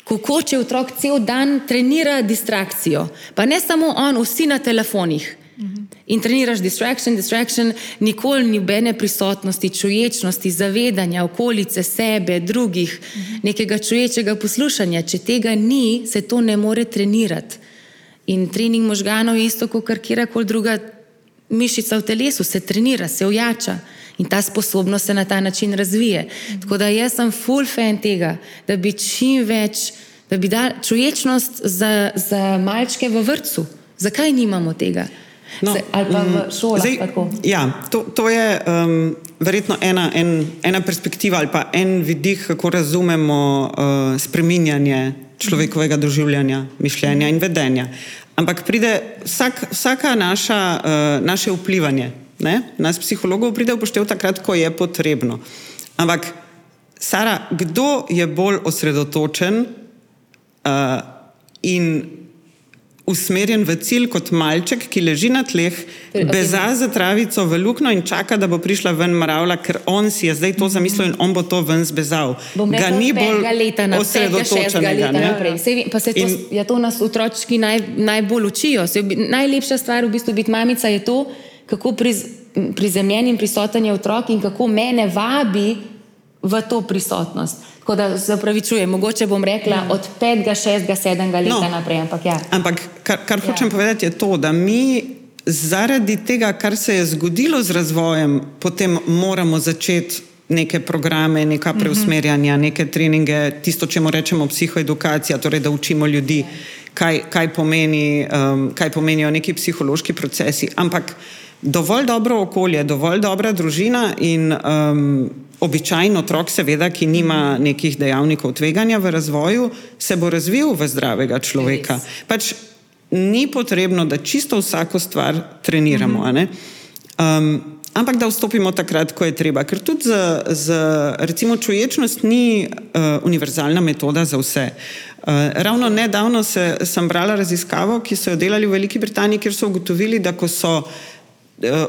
Kako če otrok cel dan trenira distrakcijo, pa ne samo on, vsi na telefonih. In treniraš distraction, distraction, nikoli ni bene prisotnosti, čuječnosti, zavedanja okolice, sebe, drugih, nekega čuječega poslušanja. Če tega ni, se to ne more trenirati. In trening možganov je isto kot kjerkoli druga mišica v telesu, se trenira, se ojača. In ta sposobnost se na ta način razvije. Tako da jaz sem full fan tega, da bi čim več, da bi dal čuječnost za, za malčke v vrtu. Zakaj nimamo tega? No, Se, ali pa v mm, šolah. zdaj, tako. ja, to, to je um, verjetno ena, en, ena perspektiva ali pa en vidik, kako razumemo uh, spreminjanje človekovega doživljanja, mišljenja in vedenja. Ampak pride vsak, vsaka naša, uh, naše vplivanje, ne, nas psihologov pride upoštev takrat, ko je potrebno. Ampak, Sara, kdo je bolj osredotočen uh, in usmerjen v cilj kot malček, ki leži na tleh, Torej, ok. beza za travico v luknjo in čaka, da bo prišla ven mravlja, ker on si je zdaj to zamislil in on bo to ven zbezal. Bom Ga ni bolj osredotočenega. pa se to, In- ja, to nas otročki naj, najbolj učijo. Bi- najlepša stvar v bistvu biti mamica je to, kako priz, prizemljen in prisoten je otrok in kako mene vabi v to prisotnost. Tako da se upravičujem, mogoče bom rekla od petega, šestega, sedmega leta No. naprej. Ampak ja. Ampak kar, kar Ja. hočem povedati je to, da mi zaradi tega, kar se je zgodilo z razvojem, potem moramo začeti neke programe, neka preusmerjanja, neke treninge, tisto, če mu rečemo psihoedukacija, torej da učimo ljudi, kaj, kaj, pomeni, um, kaj pomenijo neki psihološki procesi. Ampak dovolj dobro okolje, dovolj dobra družina in um, običajen otrok, seveda, ki nima nekih dejavnikov tveganja v razvoju, se bo razvil v zdravega človeka. Pač ni potrebno, da čisto vsako stvar treniramo. a ne. Um, ampak da vstopimo takrat, ko je treba. Ker tudi za, za recimo, čuječnost ni uh, univerzalna metoda za vse. Uh, ravno nedavno se, sem brala raziskavo, ki so jo delali v Veliki Britaniji, kjer so ugotovili, da ko so eh,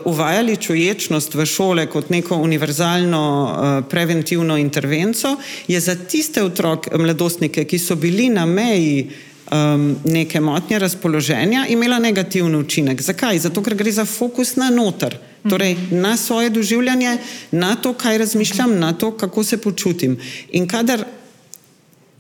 uvajali čuječnost v šole kot neko univerzalno uh, preventivno intervenco, je za tiste otroke, mladostnike, ki so bili na meji um, neke motnje razpoloženja, imela negativen učinek. Zakaj? Zato, ker gre za fokus na noter. Torej, na svoje doživljanje, na to, kaj razmišljam, na to, kako se počutim. In kadar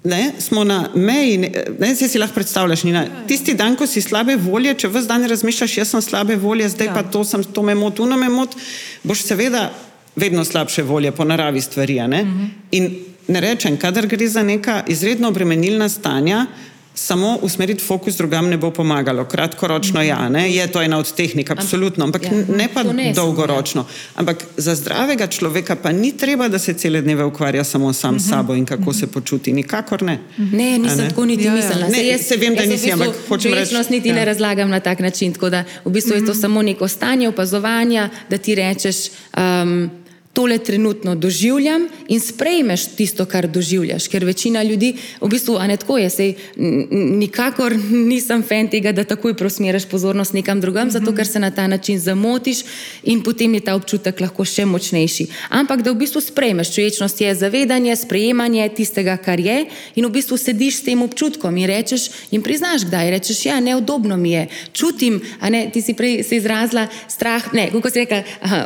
ne, smo na meji, ne, ne zdaj si lahko predstavljaš, Nina, tisti dan, ko si slabe volje, če vse dan razmišljaš, jaz sem slabe volje, zdaj ja. pa to, sem, to me moti, uno me moti, boš seveda vedno slabše volje po naravi stvari. a Ne? Uh -huh. In ne rečem, kadar gre za neka izredno obremenilna stanja, samo usmeriti fokus drugam ne bo pomagalo. Kratkoročno ja, ne? je to ena od tehnik, absolutno, ampak ja. ne pa To ne, dolgoročno. Ampak za zdravega človeka pa ni treba, da se cele dneve ukvarja samo sam s sabo in kako se počuti. Nikakor ne. Ne, nisem ne? tako niti Ja, ja. mislila. Ne, Saj saj vem, da jaz v nisi, bistvu ampak hočem reči- čuječnost niti ja. ne razlagam na tak način. Tako da v bistvu je to samo neko stanje opazovanja, da ti rečeš. Um, tole trenutno doživljam in sprejmeš tisto, kar doživljaš. Ker večina ljudi, v bistvu, a ne tako je, sej, nikakor nisem fan tega, da takoj preusmeriš pozornost nekam drugam, zato ker se na ta način zamotiš in potem je ta občutek lahko še močnejši. Ampak da v bistvu sprejmeš, čuječnost je zavedanje, sprejemanje tistega, kar je in v bistvu sediš s tem občutkom in rečeš in priznaš, kdaj rečeš, ja, neudobno mi je, čutim, a ne, ti si prej se izrazila strah, ne, kako si rekla, aha,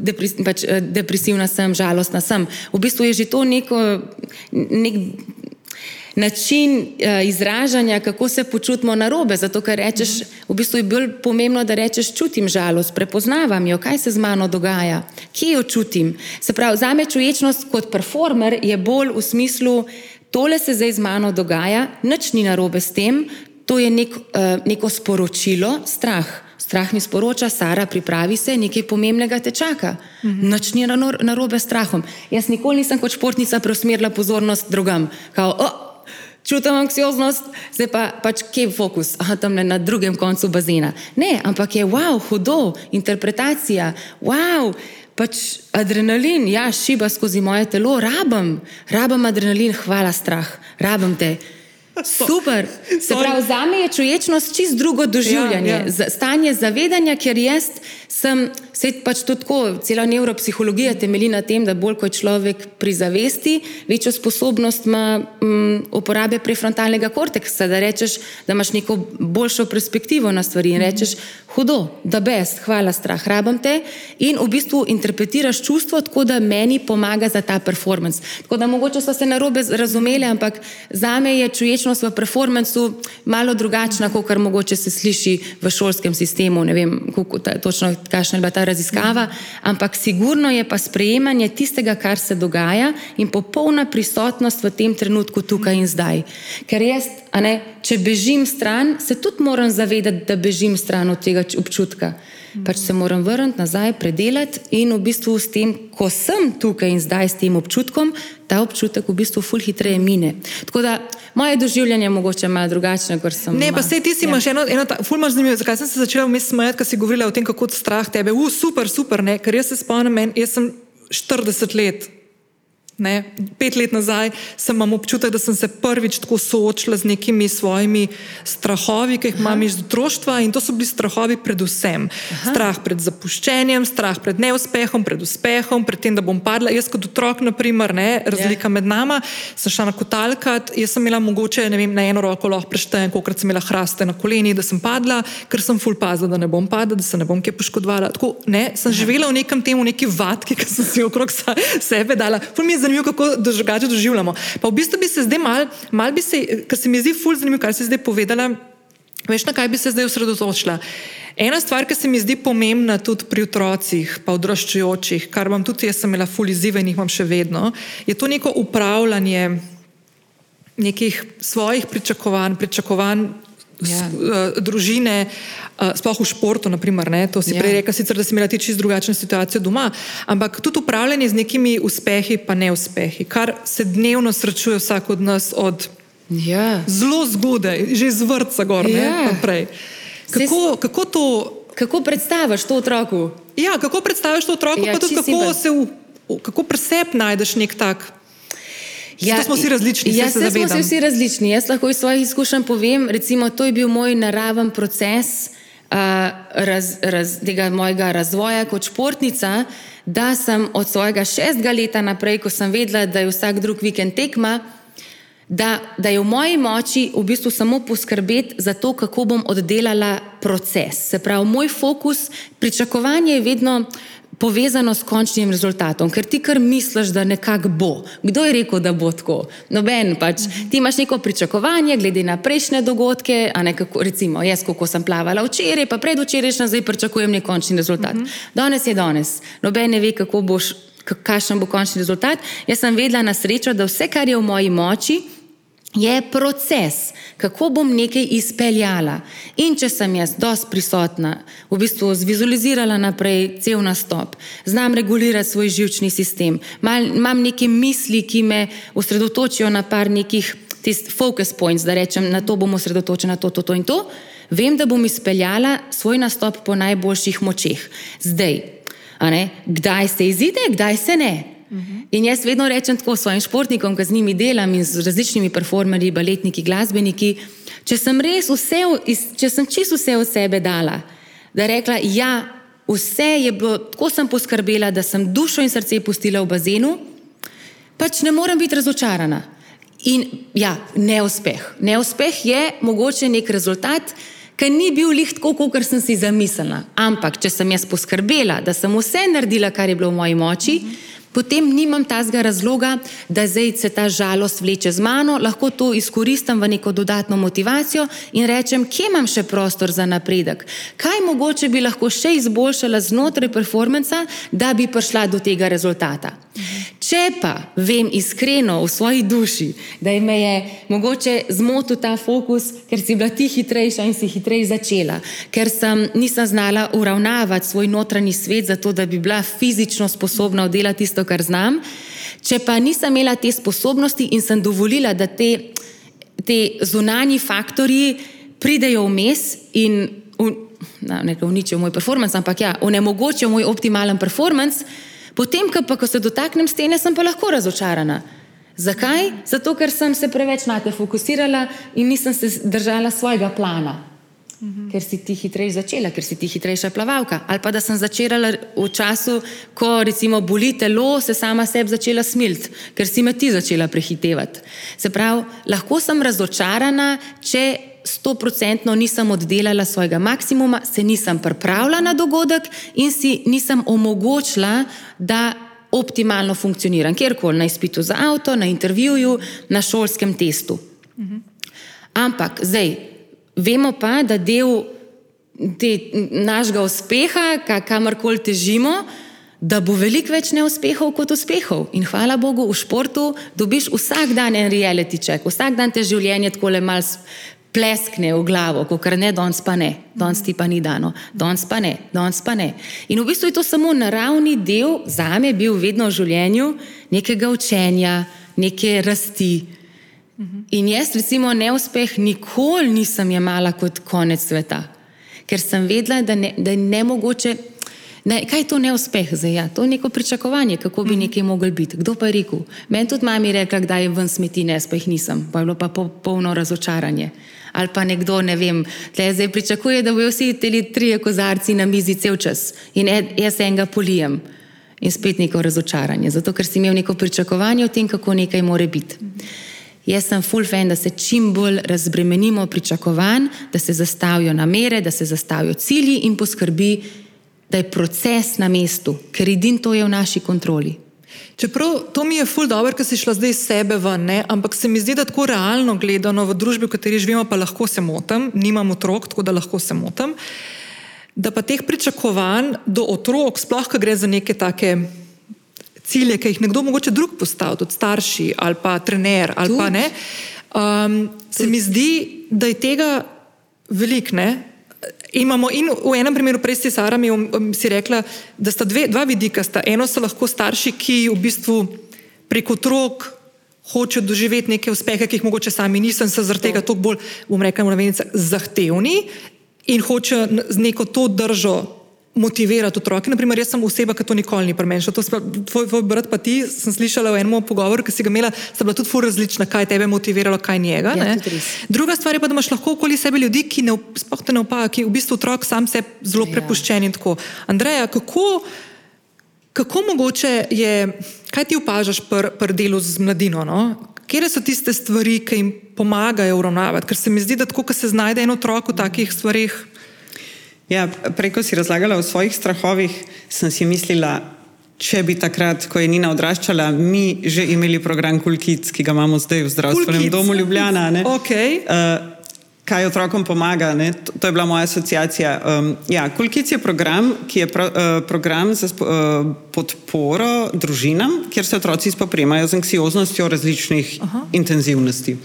depres, pač, depresivna sem, žalostna sem. V bistvu je že to neko, nek način uh, izražanja, kako se počutimo na robe. Zato, ker rečeš, v bistvu je bolj pomembno, da rečeš, čutim žalost, prepoznavam jo, kaj se z mano dogaja, kje jo čutim. Se pravi, za me čuječnost kot performer je bolj v smislu, tole se zdaj z mano dogaja, nič ni narobe s tem, to je nek, uh, neko sporočilo, strah. Strah mi sporoča, Sara, pripravi se, nekaj pomembnega te čaka. Mhm. Noč ni na robe s strahom. Jaz nikoli nisem kot športnica preusmerila pozornost drugam. Kao, oh, čutim anksioznost, zdaj pa pač kje je fokus, Aha, tam na drugem koncu bazena. Ne, ampak je wow, hudo, interpretacija, wow. Pač adrenalin, ja, šiba skozi moje telo, rabim, rabim adrenalin, hvala strah, rabim te. Super. Se pravi, za me je čuječnost čist drugo doživljanje, ja, ja. stanje zavedanja, ker jaz sem, se pač to tako, cela neuropsihologija temelji na tem, da bolj ko je človek pri zavesti, večjo sposobnost ima um, uporabe prefrontalnega korteksa, da rečeš, da imaš neko boljšo perspektivo na stvari in rečeš, hudo, da best, hvala, strah, rabam te in v bistvu interpretiraš čustvo tako, da meni pomaga za ta performance. Tako da mogoče so se narobe razumeli, ampak za me je čuječnost v performancu malo drugačna, kot kar mogoče se sliši v šolskem sistemu, ne vem, kako ta, točno kakšna je bila ta raziskava, ampak sigurno je pa sprejemanje tistega, kar se dogaja in popolna prisotnost v tem trenutku tukaj in zdaj. Ker jaz, ne, če bežim stran, se tudi moram zavedati, da bežim stran od tega občutka. Pač se moram vrniti nazaj, predelati in v bistvu s tem, ko sem tukaj in zdaj s tem občutkom, ta občutek v bistvu ful hitreje mine. Tako da moje doživljanje je mogoče malo drugačno, kot sem. Ne, pa sej ti si ja. imaš eno, eno ta, ful imaš zanimivo, zakaj sem se začela vmes smejati, ko si govorila o tem, kako strah tebe, u, super, super, ne, ker jaz se spomnim, jaz sem 40 let Ne, pet let nazaj sem imel občutek, da sem se prvič tako soočila z nekimi svojimi strahovi, ki jih imam iz otroštva in to so bili strahovi predvsem. Aha. Strah pred zapuščenjem, strah pred neuspehom, pred uspehom, pred tem, da bom padla. Jaz kot otrok, naprimer, ne, razlika yeah. Ja. med nama, sem šla na kotalkat, jaz sem imela mogoče vem, na eno roko lahko preštejem, kolikrat sem imela hraste na koleni, da sem padla, ker sem full pazila, da ne bom padla, da se ne bom kje poškodovala. Tako, ne, sem živela v nekem temu, neki vatki, ki sem si okrog sebe dala zanimivo, kako drugače doživljamo. Pa v bistvu bi se zdaj mal, mal bi se, ker se mi zdi ful zanimivo, kar si zdaj povedala, veš na kaj bi se zdaj osredotočila. Ena stvar, ki se mi zdi pomembna tudi pri otrocih, pa odraščajočih, kar vam tudi jaz sem imela ful izzive in jih imam še vedno, je to neko upravljanje nekih svojih pričakovanj, pričakovanj ja. uh, družine, uh, sploh v športu, naprimer, ne, to si ja. prej rekel, sicer, da si imela ti čisto drugačno situacijo doma, ampak tudi upravljanje z nekimi uspehi, pa neuspehi, kar se dnevno srečuje vsak od nas od ja. zelo zgodaj, že iz vrca gor ja. naprej. Kako, kako to? Kako predstaviš to otroku? Ja, kako predstaviš to otroku, ja, pa tudi kako se v, kako presep najdeš nek tak. Ja, smo vsi različni. Ja, se smo vsi različni. Jaz lahko iz svojih izkušenj povem, recimo, to je bil moj naraven proces uh, raz, raz, tega mojega razvoja kot športnica, da sem od svojega šestega leta naprej, ko sem vedela, da je vsak drug vikend tekma, da, da je v moji moči v bistvu samo poskrbeti za to, kako bom oddelala proces. Se pravi, moj fokus, pričakovanje je vedno povezano s končnim rezultatom, ker ti kar misliš, da nekako bo. Kdo je rekel, da bo tako? Noben pač. Ti imaš neko pričakovanje, glede na prejšnje dogodke, a ne kako, recimo, jaz, kako sem plavala včeraj, pa predvčerajšnjem, zdaj pričakujem nek končni rezultat. Danes je danes. Noben ne ve, kako boš, kakšen bo končni rezultat. Jaz sem vedela na srečo, da vse, kar je v moji moči, je proces, kako bom nekaj izpeljala. In če sem jaz dosti prisotna, v bistvu zvizualizirala naprej cel nastop, znam regulirati svoj živčni sistem, mal, imam neke misli, ki me osredotočijo na par nekih focus points, da rečem, na to bom osredotočena, to, to, to in to, vem, da bom izpeljala svoj nastop po najboljših močeh. Zdaj, Kdaj se izide, kdaj se ne. In jaz vedno rečem tako svojim športnikom, ki z njimi delam in z različnimi performerji, baletniki, glasbeniki. Če sem res vse, če sem čisto vse od sebe dala, da rekla, ja, vse je bilo, tako sem poskrbela, da sem dušo in srce pustila v bazenu, pač ne morem biti razočarana. In ja, neuspeh. Neuspeh je mogoče nek rezultat, ki ni bil lih tako, kot sem si zamislila. Ampak, če sem jaz poskrbela, da sem vse naredila, kar je bilo v moji moči, mm -hmm potem nimam tazga razloga, da zdaj se ta žalost vleče z mano, lahko to izkoristim v neko dodatno motivacijo in rečem, kje imam še prostor za napredek, kaj mogoče bi lahko še izboljšala znotraj performansa, da bi prišla do tega rezultata. Če pa vem iskreno v svoji duši, da me je mogoče zmotil ta fokus, ker si bila ti hitrejša in si hitreje začela, ker sem nisem znala uravnavati svoj notranji svet, zato da bi bila fizično sposobna oddelati tisto, kar znam. Če pa nisem imela te sposobnosti in sem dovolila, da te, te zunanji faktorji pridejo vmes in ne uničijo moj performance, ampak ja, onemogočijo moj optimalen performance. Potem, pa, ko se dotaknem stene, sem pa lahko razočarana. Zakaj? Zato, ker sem se preveč na te fokusirala in nisem se držala svojega plana. Mhm. Ker si ti hitreje začela, ker si ti hitrejša plavalka. Ali pa da sem začela v času, ko recimo boli telo, se sama sebi začela smilt, ker si me ti začela prehitevati. Se pravi, lahko sem razočarana, če stoprocentno nisem oddelala svojega maksimuma, se nisem pripravila na dogodek in si nisem omogočila, da optimalno funkcioniram, kjerkoli na izpitu za avto, na intervjuju, na šolskem testu. Ampak zdaj, vemo pa, da del te, našega uspeha, kamorkoli težimo, da bo veliko več neuspehov kot uspehov. In hvala Bogu, v športu dobiš vsak dan en reality check, vsak dan te življenje tako le malce pleskne v glavo, kot kar ne, danes pa ne, danes ti pa ni dano, danes pa ne, danes pa ne. In v bistvu je to samo naravni del, za me je bil vedno v življenju nekega učenja, neke rasti. In jaz, recimo, neuspeh nikoli nisem jemala kot konec sveta, ker sem vedela, da, ne, da je ne mogoče. Ne, kaj je to neuspeh za ja? To je neko pričakovanje, kako bi nekaj mogel biti. Kdo pa je rekel? Meni tudi mami rekla, da je ven smeti, ne, pa jih nisem, pa je bilo pa polno razočaranje ali pa nekdo, ne vem, tle zdaj pričakuje, da bojo vsi ti trije kozarci na mizi cel čas in jaz enega polijem. In spet neko razočaranje, zato ker si imel neko pričakovanje o tem, kako nekaj more biti. Jaz sem full fan, da se čim bolj razbremenimo pričakovanj, da se zastavijo namere, da se zastavijo cilji in poskrbi, da je proces na mestu, ker edin to je v naši kontroli. Čeprav to mi je ful dobro, ker si šla zdaj iz sebe ven, ne? ampak se mi zdi, da tako realno gledano v družbi, v kateri živimo, pa lahko se motim, nimam otrok, tako da lahko se motim. Da pa teh pričakovanj do otrok, sploh, ko gre za neke take cilje, ki jih nekdo mogoče drug postavlja, tudi starši ali pa trener ali Tud. pa ne, um, se mi zdi, da je tega veliko, Imamo in v enem primeru, prej si Sara mi um, si rekla, da sta dve, dva vidika. Sta. Eno so lahko starši, ki v bistvu preko otrok hočejo doživeti neke uspehe, ki jih mogoče sami niso in so zaradi tega toliko bolj, bom rekla, zahtevni in hočejo z neko to držo motivirati otroke. Naprimer, jaz sem oseba, ki to nikoli ni premenila. Tvoj, tvoj brat, pa ti, sem slišala v enem pogovoru, ki si ga imela, sta bila tudi fur različna, kaj tebe motiviralo, kaj njega. Ja, Druga stvar je pa, da imaš lahko okoli sebe ljudi, ki ne, te ne opajo, ki v bistvu otrok sam se zelo ja. prepuščen in tako. Andreja, kako, kako mogoče je, kaj ti opažaš pri pr delu z mladino? No? Kje so tiste stvari, ki jim pomagajo uravnavati? Ker se mi zdi, da tako, ko se znajde en otrok v takih stvarih. Ja, preko si razlagala o svojih strahovih, sem si mislila, če bi takrat, ko je Nina odraščala, mi že imeli program Kulkic, ki ga imamo zdaj v zdravstvenem domu Ljubljana. Okay. Uh, kaj otrokom pomaga? To, to je bila moja asociacija. Um, ja, Kulkic je program, ki je pro, uh, program za uh, podporo družinam, kjer se otroci spopremajo z anksioznostjo različnih Aha. intenzivnosti.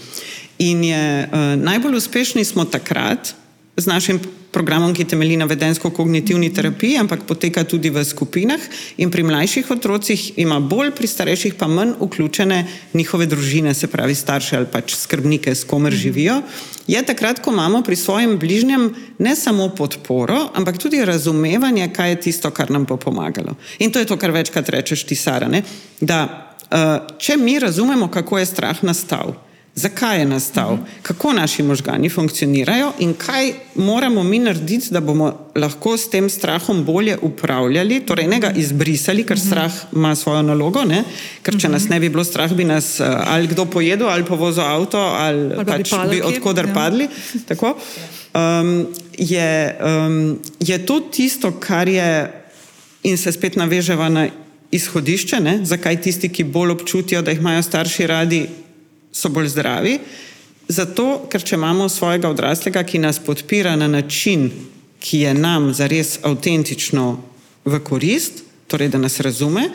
In je uh, najbolj uspešni smo takrat, z našim programom, ki temelji na vedensko-kognitivni terapiji, ampak poteka tudi v skupinah. In pri mlajših otrocih ima bolj, pri starejših pa manj vključene njihove družine, se pravi starše ali pač skrbnike, s komer živijo. Je takrat, ko imamo pri svojem bližnjem ne samo podporo, ampak tudi razumevanje, kaj je tisto, kar nam bo pomagalo. In to je to, kar večkrat rečeš ti, Sara. Ne? Da uh, če mi razumemo, kako je strah nastal zakaj je nastal, kako naši možgani funkcionirajo in kaj moramo mi narediti, da bomo lahko s tem strahom bolje upravljali, torej ne ga izbrisali, ker strah ima svojo nalogo, ne? ker če nas ne bi bilo strah, bi nas eh, ali kdo pojedel, ali povozil avto, ali, ali pač bi, bi odkudar ja. padli. Um, je, um, je to tisto, kar je, in se spet naveževa na izhodišče, ne? zakaj tisti, ki bolj občutijo, da jih imajo starši radi, so bolj zdravi. Zato, ker če imamo svojega odraslega, ki nas podpira na način, ki je nam zares avtentično v korist, torej da nas razume,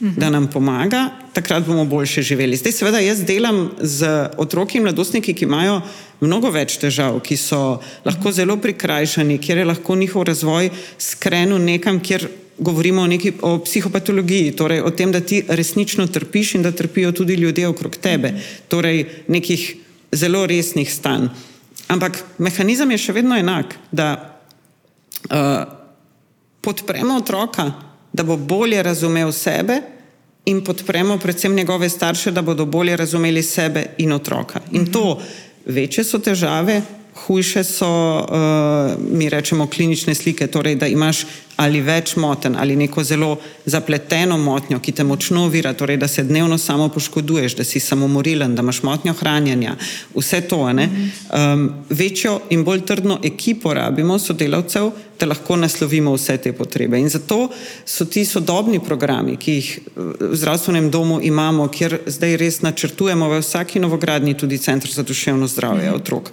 mhm. da nam pomaga, takrat bomo boljše živeli. Zdaj, seveda, jaz delam z otroki in mladostniki, ki imajo mnogo več težav, ki so lahko mhm. zelo prikrajšani, kjer je lahko njihov razvoj skrenil nekam, kjer govorimo o, neki, o psihopatologiji, torej o tem, da ti resnično trpiš in da trpijo tudi ljudje okrog tebe, torej nekih zelo resnih stanj. Ampak mehanizem je še vedno enak, da uh, podpremo otroka, da bo bolje razumel sebe in podpremo predvsem njegove starše, da bodo bolje razumeli sebe in otroka. In to večje so težave, hujše so, uh, mi rečemo, klinične slike, torej da imaš ali več moten ali neko zelo zapleteno motnjo, ki te močno ovira, torej da se dnevno samo poškoduješ, da si samomorilen, da imaš motnjo hranjenja, vse to. Um, večjo in bolj trdno ekipo rabimo sodelavcev, da lahko naslovimo vse te potrebe. In zato so ti sodobni programi, ki jih v zdravstvenem domu imamo, kjer zdaj res načrtujemo v vsaki novogradnji tudi Centr za duševno zdravje otrok.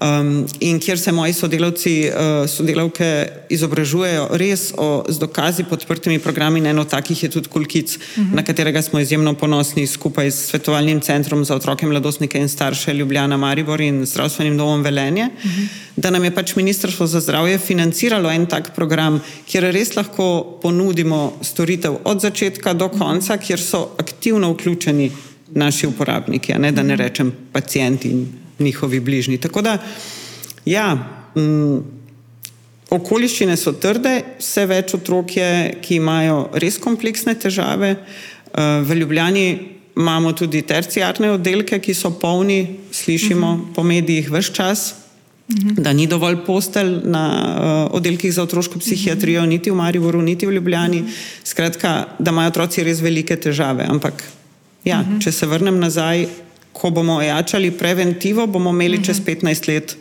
Um, in kjer se moji sodelavci, uh, sodelavke izobražujejo res o, z dokazi podprtimi programi, eno takih je tudi Kulkic, uh -huh. na katerega smo izjemno ponosni skupaj s Svetovalnim centrom za otroke, mladostnike in starše Ljubljana Maribor in zdravstvenim domom Velenje, uh -huh. da nam je pač Ministrstvo za zdravje financiralo en tak program, kjer res lahko ponudimo storitev od začetka do konca, kjer so aktivno vključeni naši uporabniki, ne, da ne rečem pacijenti in njihovi bližnji. Tako da, ja. Mm, Okoliščine so trde, vse več otrok je, ki imajo res kompleksne težave. Eh, v Ljubljani imamo tudi terciarne oddelke, ki so polni, slišimo uh mhm. -huh. po medijih vse čas, uh mhm. -huh. da ni dovolj postelj na uh, oddelkih za otroško psihiatrijo, uh mhm. -huh. niti v Mariboru, niti v Ljubljani. Skratka, da imajo otroci res velike težave. Ampak, ja, uh -huh. če se vrnem nazaj, ko bomo ojačali preventivo, bomo imeli uh -huh. čez 15 let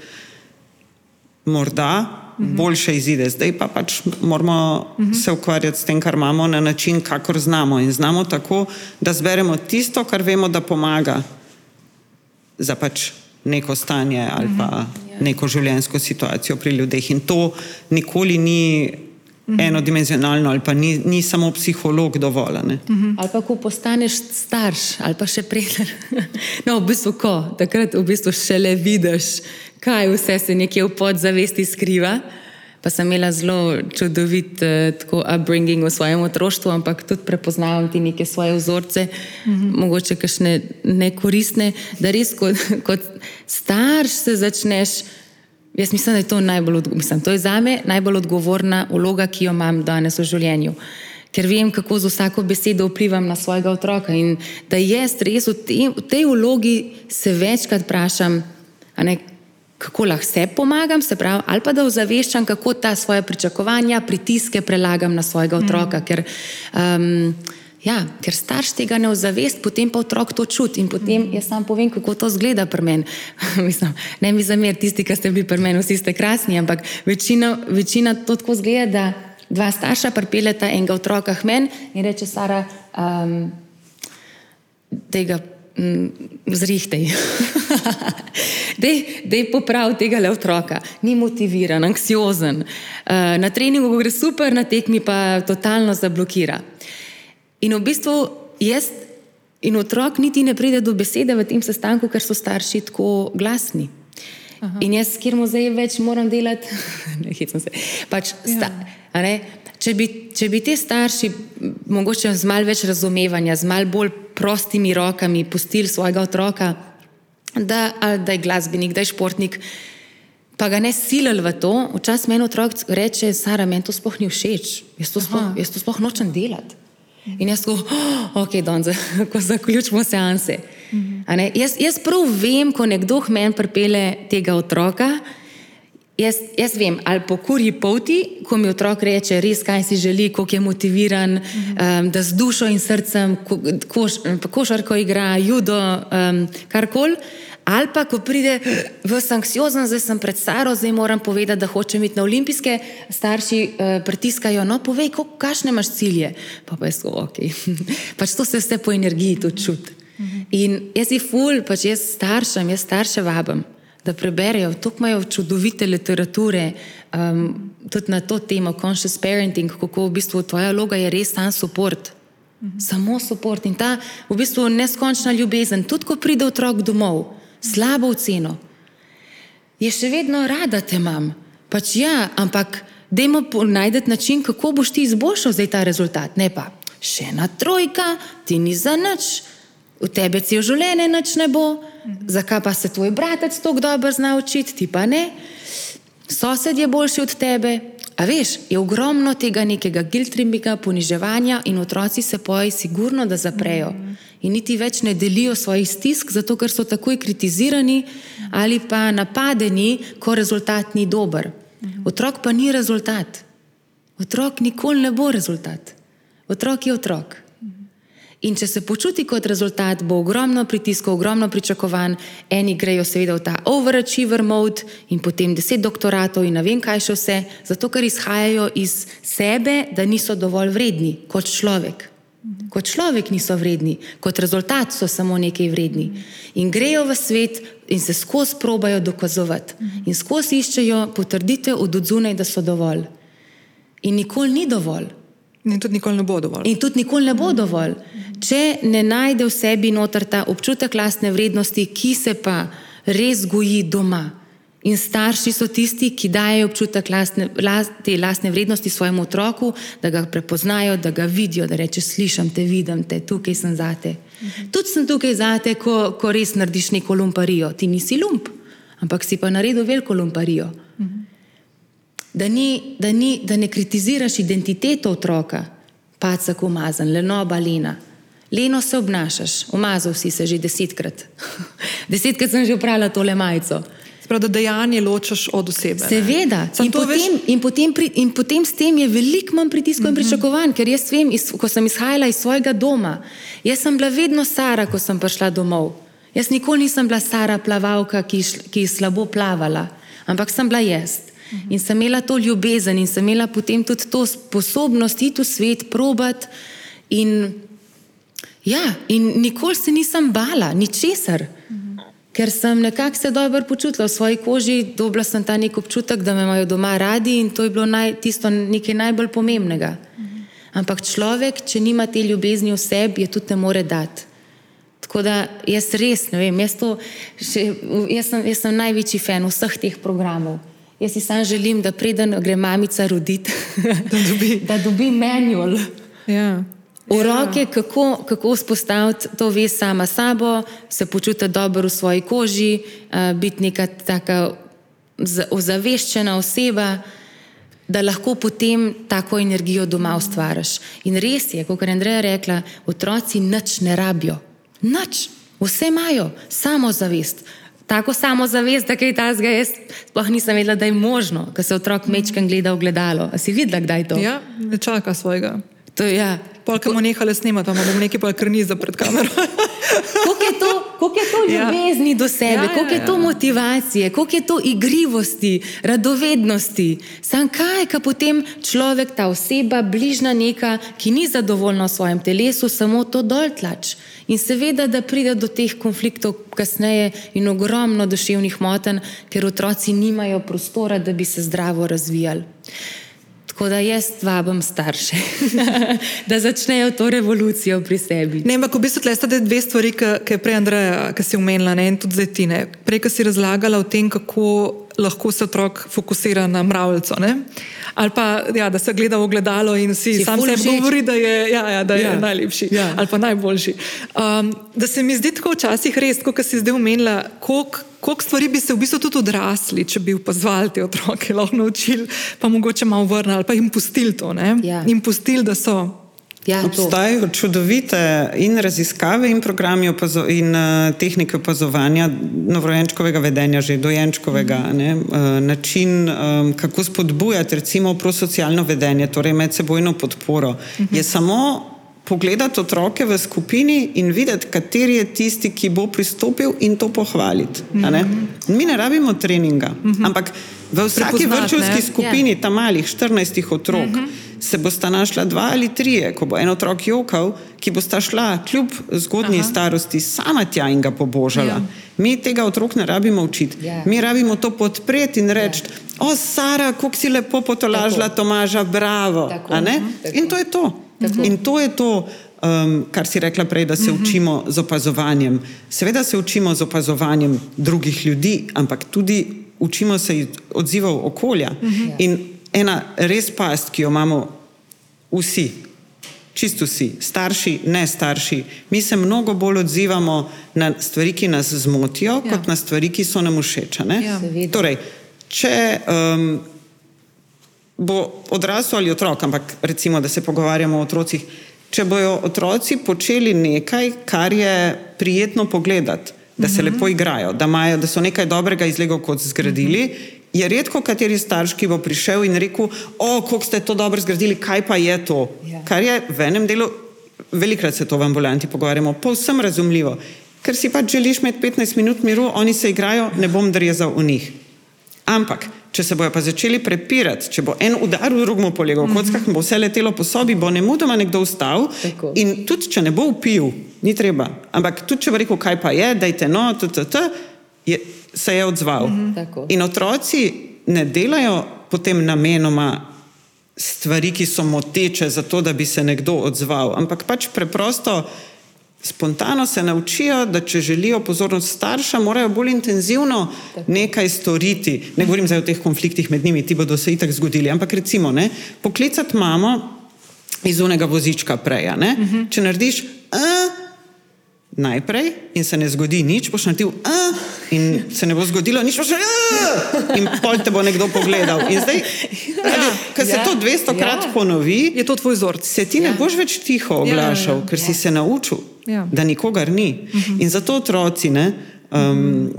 morda boljše izide. Zdaj pa pač moramo uh -huh. se ukvarjati s tem, kar imamo, na način, kakor znamo. In znamo tako, da zberemo tisto, kar vemo, da pomaga za pač neko stanje ali pa uh -huh. neko življenjsko situacijo pri ljudeh. In to nikoli ni. Uhum. Enodimenzionalno, ali pa ni, ni samo psiholog dovolj. Uhum. Ali pa, ko postaneš starš, ali pa še prej. No, v bistvu, ko takrat v bistvu šele vidiš, kaj vse se nekje v podzavesti skriva. Pa sem imela zelo čudovit uh, upbringing v svojem otroštvu, ampak tudi prepoznavam ti neke svoje vzorce, mm -hmm. mogoče kakšne nekoristne, da res kot, kot starš se začneš. Jaz mislim, da je to najbolj, mislim, to je za me najbolj odgovorna vloga, ki jo imam danes v življenju. Ker vem, kako z vsako besedo vplivam na svojega otroka. In da jaz res v, te, v tej vlogi se večkrat vprašam, ne, kako lahko se pomagam, se pravi, ali pa da ozaveščam, kako ta svoje pričakovanja, pritiske prelagam na svojega otroka. Mm. Ker, um, ja, ker starš tega ne ozavest, potem pa otrok to čuti in potem mm. jaz sam povem, kako to zgleda pri meni. ne mi zamer, tisti, ki ste bili pri meni, vsi ste krasni, ampak večina, večina to tako zgleda, da dva starša pripeljeta enega otroka k meni in reče Sara, um, tega mm, zrihtej. da je poprav tega le otroka, ni motiviran, anksiozen. Uh, na treningu gre super, na tekmi pa totalno zablokira. In v bistvu jaz in otrok niti ne pride do besede v tem sestanku, ker so starši tako glasni. Aha. In jaz, kjer muzej več moram delati, ne hecam se. Pač, sta, a ne, če, bi, če bi te starši mogoče z malo več razumevanja, z malo bolj prostimi rokami pustili svojega otroka, da, da je glasbenik, da je športnik, pa ga ne silili v to, včasih meni otrok reče, Sara, meni to sploh ni všeč, jaz to sploh, jaz to sploh nočem delati. In jaz tako, oh, ok, Donze, ko zaključimo seanse. Jaz, jaz prav vem, ko nekdo meni pripele tega otroka, jaz, jaz vem, ali po kurji poti, ko mi otrok reče, res kaj si želi, koliko je motiviran, um, da z dušo in srcem, koš, košarko igra, judo, um, karkoli. Ali pa, ko pride v sankciozen, zdaj sem pred staro, zdaj moram povedati, da hočem iti na olimpijske, starši uh, pritiskajo, no, povej, kakšne imaš cilje. Pa pa je to ok. pač to se vse po energiji tudi čuti. In jaz si ful, pač jaz staršem, jaz starše vabim, da preberejo, tukaj imajo čudovite literature, um, tudi na to temo, conscious parenting, kako v bistvu tvoja vloga je res sam support. Samo support in ta v bistvu neskončna ljubezen, tudi ko pride otrok domov slabo oceno. Je še vedno rada te imam. Pač ja, ampak dajmo najti način, kako boš ti izboljšal zdaj ta rezultat. Ne pa še ena trojka, ti ni za nič, v tebe cel življenje nič ne bo, zakaj pa se tvoj bratec tako dobro zna učiti, ti pa ne. Sosed je boljši od tebe. A veš, je ogromno tega nekega giltrimbika, poniževanja in otroci se poje sigurno, da zaprejo. Mm in niti več ne delijo svojih stisk, zato ker so takoj kritizirani ali pa napadeni, ko rezultat ni dober. Otrok pa ni rezultat. Otrok nikoli ne bo rezultat. Otrok je otrok. In če se počuti kot rezultat, bo ogromno pritiskov, ogromno pričakovanj. Eni grejo seveda v ta overachiever mode in potem deset doktoratov in ne vem kaj še vse, zato ker izhajajo iz sebe, da niso dovolj vredni kot človek. Kot človek niso vredni, kot rezultat so samo nekaj vredni. In grejo v svet in se skozi probajo dokazovati. In skozi iščejo potrditev od odzunaj, da so dovolj. In nikoli ni dovolj. In tudi nikoli ne bo dovolj. In tudi nikoli ne bo dovolj. Če ne najde v sebi noter ta občutek lastne vrednosti, ki se pa res goji doma. In starši so tisti, ki dajo občutek lastne, te lastne vrednosti svojemu otroku, da ga prepoznajo, da ga vidijo, da reče: Slišim te, vidim te, tukaj sem zate. Mhm. Tudi sem tukaj zate, ko, ko res narediš neko lumparijo. Ti nisi lump, ampak si pa naredil veliko lumparijo. Mhm. Da, ni, da, ni, da ne kritiziraš identiteto otroka, pa tako umazan, lenoba, lena. Leno se obnašaš, umazal si se že desetkrat. desetkrat sem že upravljal tole majico. Prav, da dejanje ločaš od osebe. Seveda. In potem, veš... in, potem pri, in potem s tem je veliko manj pritiskov in mhm. pričakovanj, ker jaz vem, iz, ko sem izhajala iz svojega doma, jaz sem bila vedno Sara, ko sem prišla domov. Jaz nikoli nisem bila Sara plavalka, ki, ki je slabo plavala, ampak sem bila jaz. Mhm. In sem imela to ljubezen in sem imela potem tudi to sposobnost iti v svet, probat. In, ja, in nikoli se nisem bala, ničesar. Mhm ker sem nekako se dobro počutila v svoji koži, dobila sem ta nek občutek, da me imajo doma radi in to je bilo naj, tisto nekaj najbolj pomembnega. Ampak človek, če nima te ljubezni v sebi, je tudi ne more dati. Tako da jaz res ne vem, jaz, še, jaz, sem, jaz sem največji fan vseh teh programov. Jaz si sam želim, da preden gre mamica roditi, da dobi, dobi manual. Ja. V roke, kako, kako vzpostaviti to vest sama sabo, se počutiti dobro v svoji koži, uh, biti neka taka ozaveščena oseba, da lahko potem tako energijo doma ustvariš. In res je, kot je Andreja rekla, otroci nič ne rabijo. Nič, vse imajo, samo zavest. Tako samo zavest, da kaj ta zga, jaz sploh nisem vedela, da je možno, da se otrok mečkam gleda v gledalo. A si videla, kdaj je to? Ja, ne čaka svojega. To, ja. Polk bomo nehali snemati, bomo nekaj pa krni za pred kamero. Kako je to, koliko je to ja. ljubezni ja. do sebe, ja, koliko ja, ja. je to motivacije, koliko je to igrivosti, radovednosti. Sam kaj, ka potem človek, ta oseba, bližna neka, ki ni zadovoljna v svojem telesu, samo to dol tlač. In seveda, da pride do teh konfliktov kasneje in ogromno duševnih motenj, ker otroci nimajo prostora, da bi se zdravo razvijali. Tako da jaz vabim starše, da začnejo to revolucijo pri sebi. Ne, ampak v bistvu tle dve stvari, ki je prej Andreja, ki si omenila, ne, in tudi zdaj ti ne. Prej, ki si razlagala o tem, kako lahko se otrok fokusira na mravljico. Ali pa, ja, da se gleda v ogledalo in si, si sam sebi govori, da je, ja, ja, da je ja. najlepši ja. ali pa najboljši. Um, da se mi zdi tako včasih res, kot si zdaj omenila, koliko stvari bi se v bistvu tudi odrasli, če bi upozvali te otroke, lahko naučili, pa mogoče malo vrnili pa jim pustili to, ja. jim pustili, da so. Ja, Obstajajo čudovite in raziskave, in programi, in uh, tehnike opazovanja novorojenčkovega vedenja, že dojenčkovega, mm -hmm. uh, način, um, kako spodbujati, recimo, prosocialno vedenje, torej medsebojno podporo. Mm -hmm. Je samo pogledati otroke v skupini in videti, kateri je tisti, ki bo pristopil in to pohvaliti. Mm -hmm. ne? Mi ne rabimo treninga, mm -hmm. ampak v vsaki vrčovski skupini, yeah. Ja. tam malih 14 otrok. Mm -hmm se bosta našla dva ali trije, ko bo en otrok jokal, ki bosta šla kljub zgodnji Aha. starosti sama tja in ga pobožala. Ja. Mi tega otrok ne rabimo učiti, ja. mi rabimo to podpreti in reči: ja. O, Sara, kako si lepo potolažila Tomaža, bravo. Tako. In to je to. Tako. In to je to. Um, kar si rekla prej, da se uh mhm. -huh. učimo z opazovanjem. Seveda se učimo z opazovanjem drugih ljudi, ampak tudi učimo se odzivov okolja. Uh mhm. -huh. In ena res past, ki jo imamo vsi, čisto vsi, starši, ne starši. Mi se mnogo bolj odzivamo na stvari, ki nas zmotijo, ja. kot na stvari, ki so nam všeč. Ja. Torej, če um, bo odrasel ali otrok, ampak recimo, da se pogovarjamo o otrocih, če bojo otroci počeli nekaj, kar je prijetno pogledati. Da se uh mhm. -huh. lepo igrajo, da, imajo, da so nekaj dobrega iz Lego kot zgradili, uh mhm. -huh je redko kateri starš, ki bo prišel in rekel: O, kako ste to dobro zgradili, kaj pa je to? Ja. Kar je v enem delu, velikrat se to v ambulanti pogovarjamo, povsem razumljivo. Ker si pač želiš imeti 15 minut miru, oni se igrajo, ne bom drezal v njih. Ampak, če se bojo pa začeli prepirati, če bo en udar v drugemu polegu, v kockah mm -hmm. bo vse letelo po sobi, bo ne mudoma nekdo vstal Tako. in tudi, če ne bo upil, ni treba. Ampak tudi, če bo rekel, kaj pa je, dajte no, ttt, je, se je odzval. Mm -hmm. In otroci ne delajo potem namenoma stvari, ki so moteče, zato da bi se nekdo odzval, ampak pač preprosto. Spontano se naučijo, da če želijo pozornost starša, morajo bolj intenzivno nekaj storiti. Ne govorim zdaj o teh konfliktih med njimi, ti bodo se itak zgodili, ampak recimo, ne, poklicati mamo iz unega vozička prej. Uh mhm. -huh. Če narediš, a, najprej in se ne zgodi nič, boš naredil, a, in se ne bo zgodilo nič, rekel, in pol te bo nekdo pogledal. In zdaj, ja, ker se ja, to 200 krat ja. ponovi, je to tvoj vzor. Se ti ja. ne boš več tiho ja, oglašal, ja, ja, ker ja. si se naučil, ja. da nikogar ni. Uh mhm. -huh. In zato otroci, ne. Um,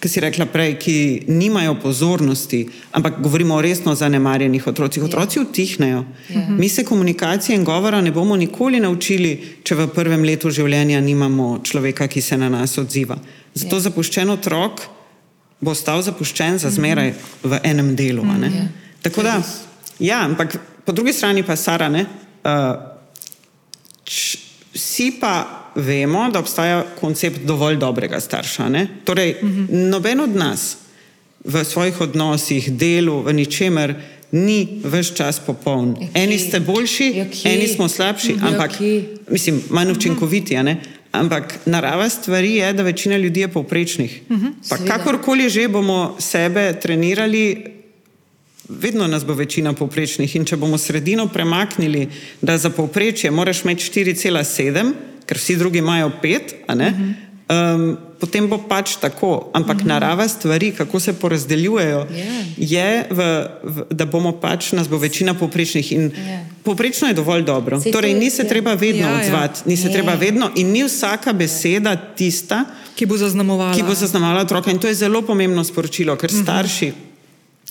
ki si rekla prej, ki nimajo pozornosti, ampak govorimo o resno zanemarjenih otrocih. Otroci utihnejo. Ja. Mi se komunikacije in govora ne bomo nikoli naučili, če v prvem letu življenja nimamo človeka, ki se na nas odziva. Zato ja. zapuščen otrok bo ostal zapuščen za zmeraj v enem delu. Ja. Tako da, ja, ampak po drugi strani pa Sara, ne, uh, č, si pa vemo, da obstaja koncept dovolj dobrega starša. Ne? Torej, uh mhm. -huh. noben od nas v svojih odnosih, delu, v ničemer ni vse čas popoln. Jaki? Ja, eni ste boljši, Jaki? Ja, eni smo slabši, Jaki? Ja, ampak mislim, manj učinkoviti. Ampak narava stvari je, da večina ljudi je povprečnih. Uh -huh. Pa kakorkoli že bomo sebe trenirali, vedno nas bo večina povprečnih. In če bomo sredino premaknili, da za povprečje moraš imeti 4,7, ker vsi drugi imajo pet, uh -huh. um, potem bo pač tako. Ampak uh -huh. narava stvari, kako se porazdeljujejo, yeah. Ja. je, v, v, da bomo pač nas bo večina poprečnih. In yeah. Ja. poprečno je dovolj dobro. Se torej, ni se je. treba vedno ja, odzvati, ja. ni se yeah. treba vedno in ni vsaka beseda tista, ki bo zaznamovala. Ki bo zaznamovala otroka. In to je zelo pomembno sporočilo, ker uh mhm. -huh. starši.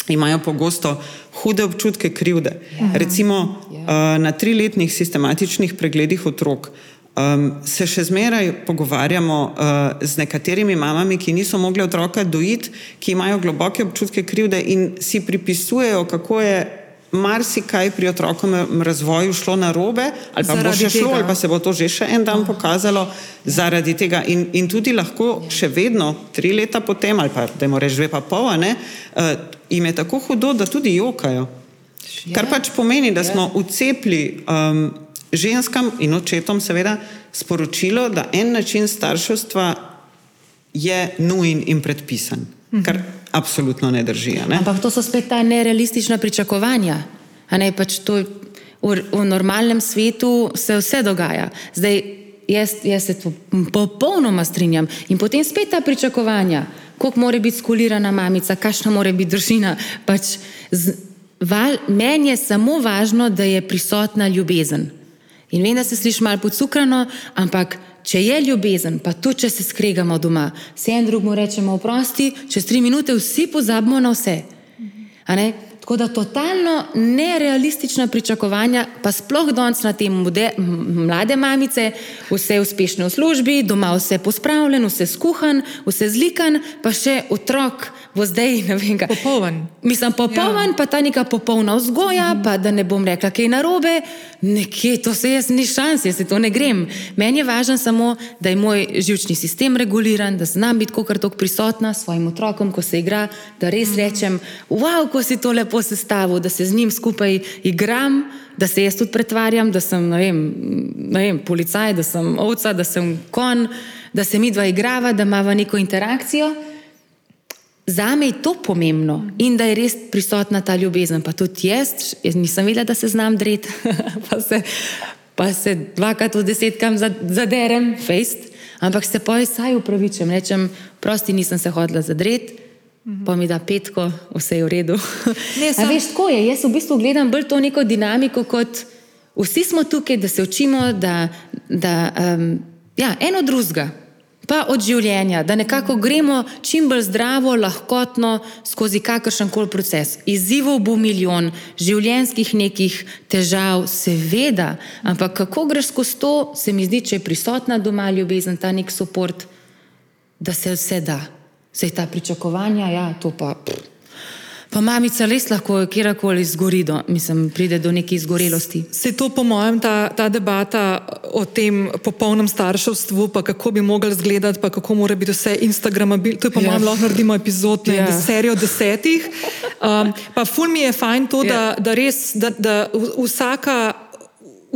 Imajo pogosto hude občutke krivde. Ja. Recimo ja. uh, na triletnih sistematičnih pregledih otrok uh, Um, se še zmeraj pogovarjamo uh, z nekaterimi mamami, ki niso mogli otroka dojiti, ki imajo globoke občutke krivde in si pripisujejo, kako je marsikaj pri otrokovem razvoju šlo na robe, ali pa zaradi bo še šlo, tega. ali pa se bo to že še en dan pokazalo zaradi tega. In, in tudi lahko še vedno, tri leta potem, ali pa da reč dve pa pol, ne, uh, jim je tako hudo, da tudi jokajo. Kar pač pomeni, da smo ucepili um, ženskam in očetom, seveda, sporočilo, da en način starševstva je nujen in predpisan. Kar absolutno ne drži. Ne? Ampak to so spet ta nerealistična pričakovanja. Ne, pač to, v, v normalnem svetu se vse dogaja. Zdaj, jaz, jaz se tu popolnoma strinjam. In potem spet ta pričakovanja, koliko mora biti skulirana mamica, kakšna mora biti družina. Pač z, val, meni je samo važno, da je prisotna ljubezen. In vem, da se sliši malo podcukrano, ampak če je ljubezen, pa tudi če se skregamo doma, se en drugemu rečemo oprosti, čez tri minute vsi pozabimo na vse. Tako da totalno nerealistična pričakovanja, pa sploh danes na tem mode, m- mlade mamice, vse uspešne v službi, doma vse pospravljen, vse skuhan, vse zlikan, pa še otrok bo zdaj, ne vem, kaj. Popoln. Mislim, popoln, ja. pa ta neka popolna vzgoja, mm -hmm. pa da ne bom rekla, kaj je narobe, nekje to se jaz ni šans, jaz se to ne grem. Meni je važno samo, da je moj živčni sistem reguliran, da znam biti kot tok prisotna s svojim otrokom, ko se igra, da res rečem, wow, ko si to lepo sestavil, da se z njim skupaj igram, da se jaz tudi pretvarjam, da sem ne vem, ne vem, policaj, da sem ovca, da sem kon, da se mi dva igrava, da imamo neko interakcijo. Za me je to pomembno in da je res prisotna ta ljubezen. Pa tudi jaz, jaz nisem vedela, da se znam dreti, pa, se, pa se dvakrat v desetkam zaderem, fejst, ampak se pa vsaj upravičujem, rečem, prosti nisem se hodila zadreti. Pa mi da petko, vse je v redu. Ne, A sam- veš, tako je. Jaz v bistvu gledam bolj to neko dinamiko, kot vsi smo tukaj, da se učimo, da, da um, ja, eno drugega, pa od življenja, da nekako gremo čim bolj zdravo, lahkotno skozi kakršen koli proces. Izzivov bo milijon, življenjskih nekih težav, seveda, ampak kako greš skozi to, se mi zdi, če je prisotna doma ljubezen, ta nek podpor, da se vse da. Vse ta pričakovanja, ja, to pa. Pff. Pa mamica res lahko kjerkoli zgori, do, mislim, pride do neke izgorelosti. Se to, po mojem, ta, ta debata o tem popolnem starševstvu, pa kako bi mogli izgledati, pa kako mora biti vse Instagramabilno, to je po Ja. mojem lahko naredimo epizod, ne, Ja. yeah. serijo desetih. Um, pa ful mi je fajn to, Ja. da, da res, da, da vsaka,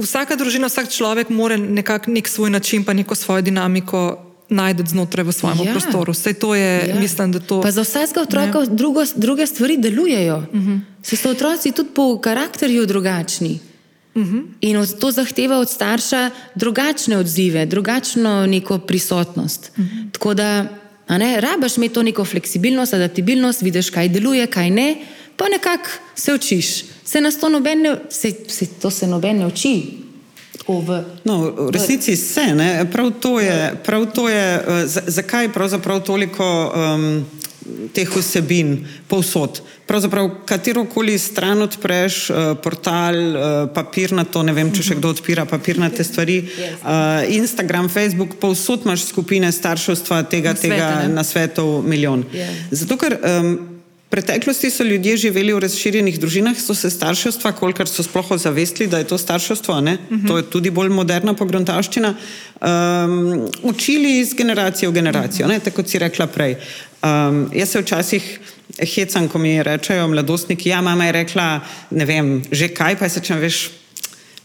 vsaka družina, vsak človek mora nekako nek svoj način, pa neko svojo dinamiko najti znotraj v svojem Ja. prostoru. Vse to je, ja. mislim, da to. Pa za vsakega otroka drugo, druge stvari delujejo. Uh -huh. Se so otroci tudi po karakterju drugačni. Uh -huh. In od- to zahteva od starša drugačne odzive, drugačno neko prisotnost. Uh -huh. Tako da, ne, rabaš imeti to neko fleksibilnost, adaptabilnost, vidiš, kaj deluje, kaj ne, pa nekako se učiš. Se nas to noben ne, se, se, to se noben ne uči. Tako v, No, v resnici se. Ne? Prav to je, prav to je eh, z- zakaj pravzaprav toliko um, teh vsebin povsod. Pravzaprav katerokoli stran odpreš, uh, portal, uh, papirnato, ne vem, če še kdo odpira papirnate stvari, uh, Instagram, Facebook, povsod imaš skupine starševstva tega, tega na svetu milijon. Ja. Zato, ker um, preteklosti so ljudje živeli v razširjenih družinah, so se starševstva, kolikor so sploh ozavestili, da je to starševstvo, uh -huh. to je tudi bolj moderna pogruntavščina, um, učili iz generacije v generacijo, uh -huh. tako kot si rekla prej. Um, jaz se včasih hecam, ko mi rečejo mladostniki, ja, mama je rekla, ne vem, že kaj, pa se če veš.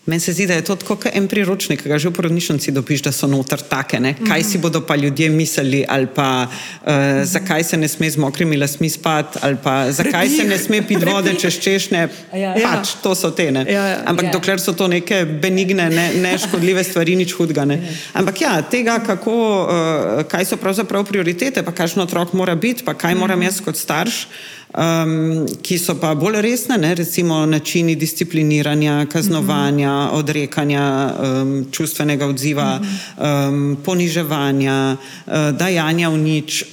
Meni se zdi, da je to tako kot en priročnik, ki ga že v porodnišnici dobiš, da so noter take, ne? kaj si bodo pa ljudje mislili, ali pa uh, zakaj se ne sme z mokrimi lasmi spati, ali pa zakaj se ne sme piti vode čez češnje. Ja. Pač to so te. Ne? Ja, ja. Ampak Ja. dokler so to neke benigne, ne, neškodljive stvari, nič hudega. Ne? Ampak ja, tega, kako, uh, kaj so pravzaprav prioritete, pa kakšen otrok mora biti, pa kaj moram jaz kot starš. Um, ki so pa bolj resne, ne? recimo načini discipliniranja, kaznovanja, odrekanja, um, čustvenega odziva, um, poniževanja, uh, dajanja v nič.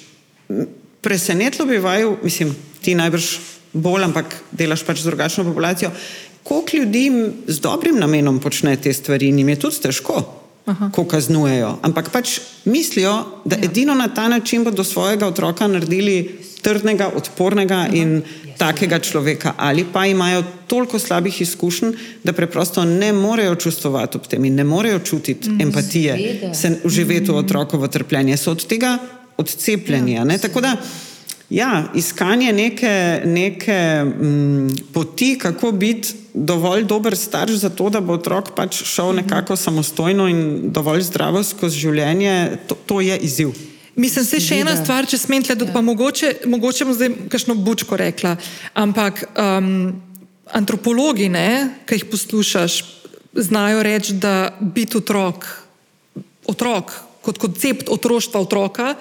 Presenetilo bi vaju, mislim, ti najbrž bolj, ampak delaš pač z drugačno populacijo. Koliko ljudi z dobrim namenom počne te stvari, njim je tudi težko, Aha. ko kaznujejo. Ampak pač mislijo, da ja. edino na ta način bodo svojega otroka naredili trdnega, odpornega Aha. in takega človeka. Ali pa imajo toliko slabih izkušenj, da preprosto ne morejo čustvovati ob tem in ne morejo čutiti mm, empatije, seveda. se uživeti v otrokovo trpljenje. So od tega odcepljeni. a ne? Tako da Ja, iskanje neke, neke m, poti, kako biti dovolj dober starš, zato da bo otrok pač šel nekako samostojno in dovolj zdravo skozi življenje, to, to je izziv. Mislim, se še ena stvar, če smem tle, pa mogoče, mogoče bom zdaj kakšno bučko rekla, ampak um, antropologi, ne, ki jih poslušaš, znajo reči, da biti otrok, otrok kot koncept otroštva otroka,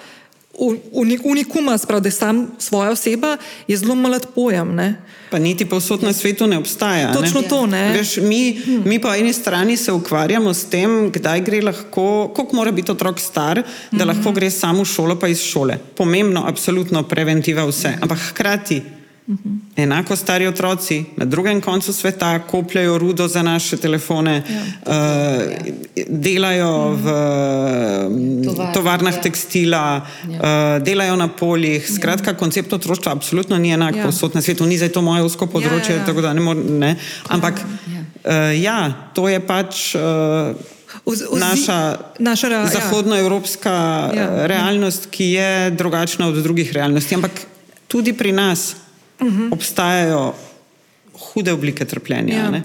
unikuma, sprav, da je sam svoja oseba, je zelo mlad pojem. Ne? Pa niti povsod na svetu ne obstaja. Točno ne? to, ne. Veš, mi, hmm. mi po eni strani se ukvarjamo s tem, kdaj gre lahko, koliko mora biti otrok star, da hmm. lahko gre samo v šolo, pa iz šole. Pomembno, absolutno preventiva vse. Ampak hkrati -hmm. Enako stari otroci na drugem koncu sveta kopljajo rudo za naše telefone, ja. uh, delajo mm -hmm. v Tovar, tovarnah ja. tekstila, ja. Uh, delajo na poljih. Ja. Skratka, ja. koncept otroštva absolutno ni enak ja. posod na svetu, ni za to moje usko področje, ja, ja. da ne morem. Ampak ja. Uh, ja, to je pač. Uh, Naša, naša rea, ja. zahodnoevropska ja. realnost, ki je drugačna od drugih realnosti. Ampak tudi pri nas, uh mhm. -huh. obstajajo hude oblike trpljenja. Ja,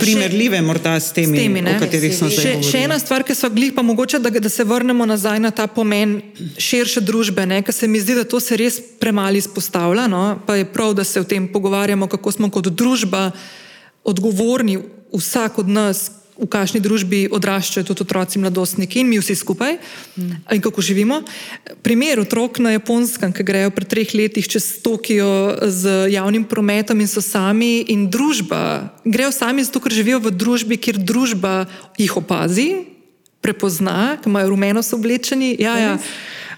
Primerljive še, morda s temi, s temi o katerih smo zdaj govorili. Še ena stvar, ki so glih, pa mogoče, da, da se vrnemo nazaj na ta pomen širše družbe, ker se mi zdi, da to se res premali izpostavlja. No? Pa je prav, da se o tem pogovarjamo, kako smo kot družba odgovorni, vsak od nas, v kakšni družbi odraščajo tudi otroci, mladostniki in mi vsi skupaj mm. in kako živimo. Primer otrok na japonskem, ki grejo pred treh letih čez Tokio z javnim prometom in so sami in družba, grejo sami zato, ker živijo v družbi, kjer družba jih opazi, prepozna, ki imajo rumeno so oblečeni. Ja, ja.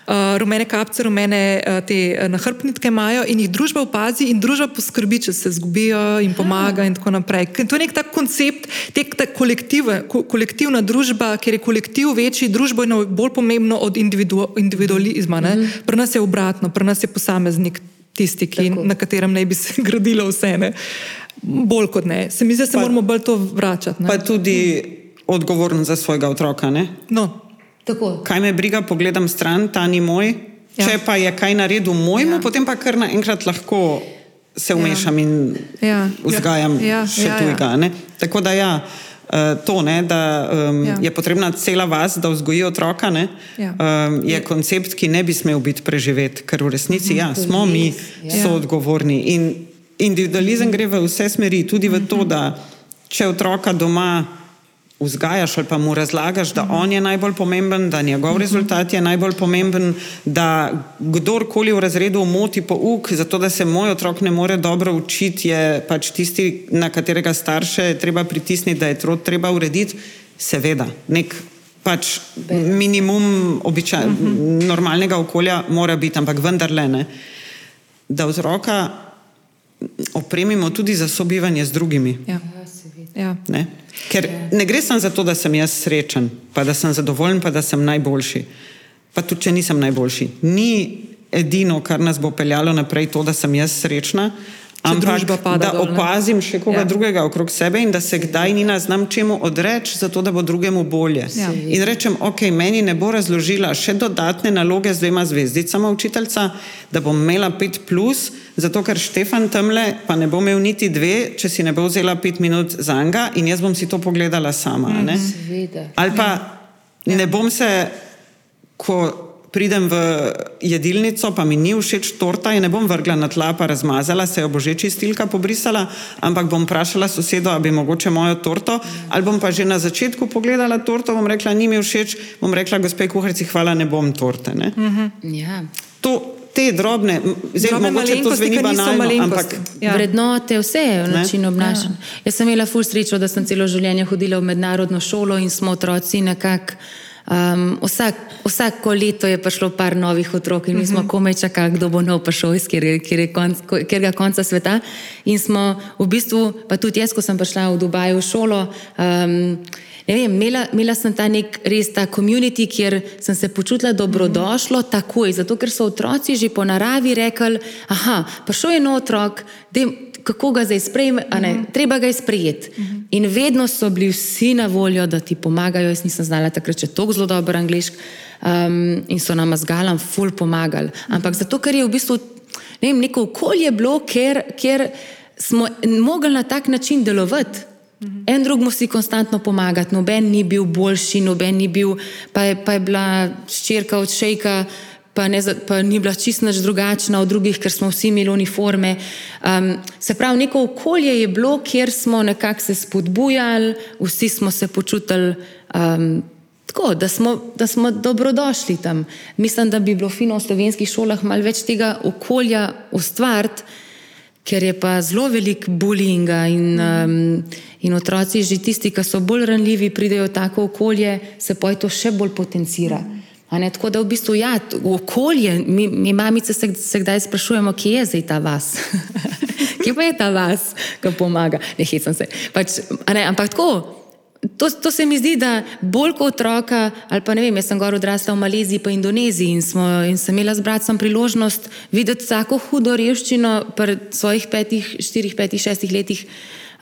Uh, rumene kapce, rumene uh, te uh, nahrbtnike imajo in jih družba opazi in družba poskrbi, če se zgubijo in pomaga in tako naprej. To je nek tak koncept, tek, ta kolektiv, ko, kolektivna družba, ker je kolektiv večji, družba je bolj pomembno od individu, individualizma. Mm -hmm. Pri nas je obratno, pri nas je posameznik tisti, ki, na katerem naj bi se gradilo vse. Ne? Bolj kot ne. Se mi zdi, da se pa, moramo bolj to vračati. Ne? Pa tudi odgovoren za svojega otroka. No. Tako. Kaj me briga, pogledam stran, ta ni moj. Ja. Če pa je kaj naredil mojemu, ja. potem pa kar naenkrat lahko se umešam ja. in ja. vzgajam ja. Ja. še ja, tujega. Ja. Tako da ja. Uh, to, ne, da um, ja. je potrebna cela vas, da vzgoji otroka, ne, ja. um, je koncept, ki ne bi smel biti preživet, ker v resnici ja, smo mi ja. soodgovorni. In individualizem gre v vse smeri, tudi v to, da če otroka doma vzgajaš ali pa mu razlagaš, da on je najbolj pomemben, da njegov rezultat je najbolj pomemben, da kdorkoli v razredu moti pouk, zato da se moj otrok ne more dobro učiti, je pač tisti, na katerega starše treba pritisniti, da je to treba urediti, seveda, nek pač minimum običaj, normalnega okolja mora biti, ampak vendarle ne. Da otroka opremimo tudi za sobivanje z drugimi. Ja. Ja. Ne? Ker ne gre samo za to, da sem jaz srečen, pa da sem zadovoljen, pa da sem najboljši. Pa tudi, če nisem najboljši. Ni edino, kar nas bo peljalo naprej, to, da sem jaz srečna, ampak da dol, opazim še koga ja. drugega okrog sebe in da se kdaj ni na znam čemu odreči, zato da bo drugemu bolje. Ja. In rečem, ok, meni ne bo razložila še dodatne naloge z dvema zvezdicama učiteljca, da bom imela pet plus, zato ker Štefan tamle pa ne bo imel niti dve, če si ne bo vzela pet minut za njega in jaz bom si to pogledala sama. Mm, Ali pa ja. ne bom se, ko pridem v jedilnico, pa mi ni všeč torta in ne bom vrgla na tla, pa razmazala, se jo bo že čistilka pobrisala, ampak bom vprašala sosedo, ali bi mogoče mojo torto, ali bom pa že na začetku pogledala torto, bom rekla, ni mi všeč, bom rekla, gospe kuharici, hvala, ne bom torte. Ne? Uh -huh. ja. To, te drobne, zelo mogoče to zveni banalno, ampak ja. vrednote, vse v načinu obnašanja. Ja. Jaz sem imela ful srečo, da sem celo življenje hodila v mednarodno šolo in smo otroci nekako Um, vsak, vsako leto je prišlo par novih otrok in mi smo mhm. komaj čakali, kdo bo nov prišel iz katerega konca sveta. In smo v bistvu, pa tudi jaz, ko sem prišla v Dubaj v šolo, um, vem, imela, imela sem ta nek res ta komunity, kjer sem se počutila dobrodošlo takoj, zato ker so otroci že po naravi rekli, aha, prišel je nov otrok, de, kako ga zdaj sprejme, uh -huh. treba ga je sprejeti. Uh -huh. In vedno so bili vsi na voljo, da ti pomagajo. Jaz nisem znala takrat še tako zelo dobro angliško um, in so nam z galam ful pomagali. Ampak zato, ker je v bistvu ne vem, neko okolje bilo, kjer, kjer smo mogli na tak način delovati. En drugemu si konstantno pomagati, noben ni bil boljši, noben ni bil, pa je, pa je bila ščirka od šejka, pa, ne, pa ni bila čisto drugačna od drugih, ker smo vsi imeli uniforme. Um, se pravi, neko okolje je bilo, kjer smo nekako se spodbujali, vsi smo se počutili. Um, Tako, da, smo, da smo dobrodošli tam. Mislim, da bi bilo fino v slovenskih šolah malo več tega okolja ustvariti, ker je pa zelo velik bullyinga in, um, in otroci, že tisti, ki so bolj ranljivi, pridejo v tako okolje, se pa je to še bolj potencira. Tako da v bistvu ja, okolje, mi, mi mamice se, se kdaj sprašujemo, kje je zdaj ta vas. kje pa je ta vas, ki pomaga? Ne hecam se. Pač, ne, ampak tako. To, to se mi zdi, da bolj kot otroka, ali pa ne vem, jaz sem gor odrasla v Maleziji, pa Indoneziji in, smo, in sem imela z bratom priložnost videti tako hudo revščino pri svojih petih, štirih, petih, šestih letih.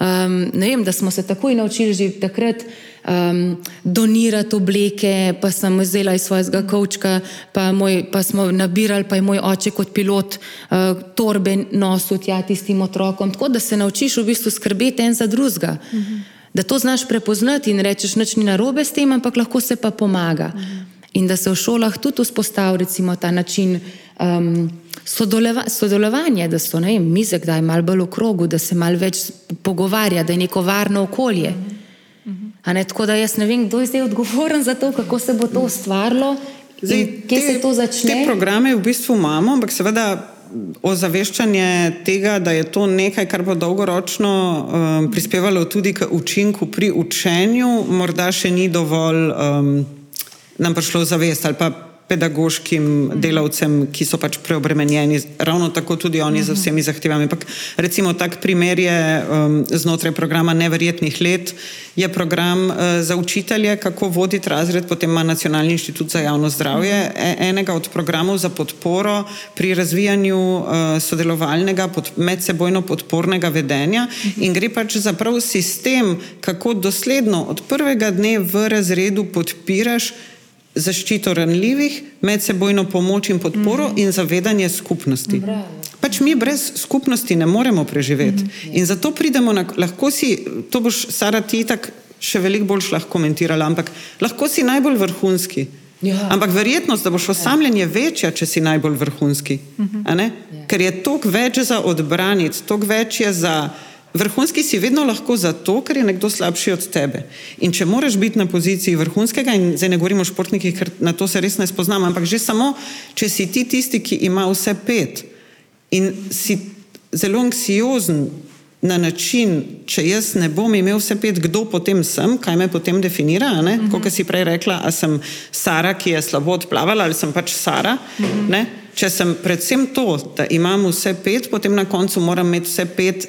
Um, ne vem, da smo se takoj naučili že takrat um, donirati obleke, pa sem vzela iz svojega kavčka, pa, pa smo nabirali, pa je moj oče kot pilot uh, torbe nosil tja tistim otrokom. Tako da se naučiš v bistvu skrbeti en za drugega. Uh -huh. Da to znaš prepoznati in rečeš, nič ni narobe s tem, ampak lahko se pa pomaga. Uh -huh. In da se v šolah tudi vzpostavi ta način um, sodelova, sodelovanja, da so vem, mize kdaj malo bolj v krogu, da se malo več pogovarja, da je neko varno okolje. Uh -huh. Ne, tako da jaz ne vem, kdo je zdaj odgovoren za to, kako se bo to ustvarilo. Zdaj, kje te, se to začne? Te programe v bistvu imamo, ampak seveda ozaveščanje tega, da je to nekaj, kar bo dolgoročno um, prispevalo tudi k učinku pri učenju, morda še ni dovolj um, nam prišlo zavest ali pa pedagoškim delavcem, ki so pač preobremenjeni, ravno tako tudi oni z vsemi zahtevami. Ampak recimo tak primer je um, znotraj programa Neverjetnih let, je program uh, za učitelje, kako voditi razred, potem ima Nacionalni inštitut za javno zdravje, e enega od programov za podporo pri razvijanju uh, sodelovalnega, pod, medsebojno podpornega vedenja in gre pač za prav sistem, kako dosledno od prvega dne v razredu podpiraš zaščito ranljivih, medsebojno pomoč in podporo mm -hmm. in zavedanje skupnosti. Bravo. Pač mi brez skupnosti ne moremo preživeti. Mm -hmm. In zato pridemo na, lahko si, to boš, Sara, ti tako še veliko bolj lahko komentirala, ampak lahko si najbolj vrhunski. Ja. Ampak verjetnost, da boš osamljen, je večja, če si najbolj vrhunski. Mm -hmm. ja. Ker je toliko več za odbraniti, toliko več je za. Vrhunski si vedno lahko zato, ker je nekdo slabši od tebe. In če moraš biti na poziciji vrhunskega, in zdaj ne govorimo o športnikih, ker na to se res ne spoznam, ampak že samo, če si ti tisti, ki ima vse pet in si zelo anksiozen na način, če jaz ne bom imel vse pet, kdo potem sem, kaj me potem definira, uh -huh. kot si prej rekla, a sem Sara, ki je slabo odplavala, ali sem pač Sara. Uh -huh. Če sem predvsem to, da imam vse pet, potem na koncu moram imeti vse pet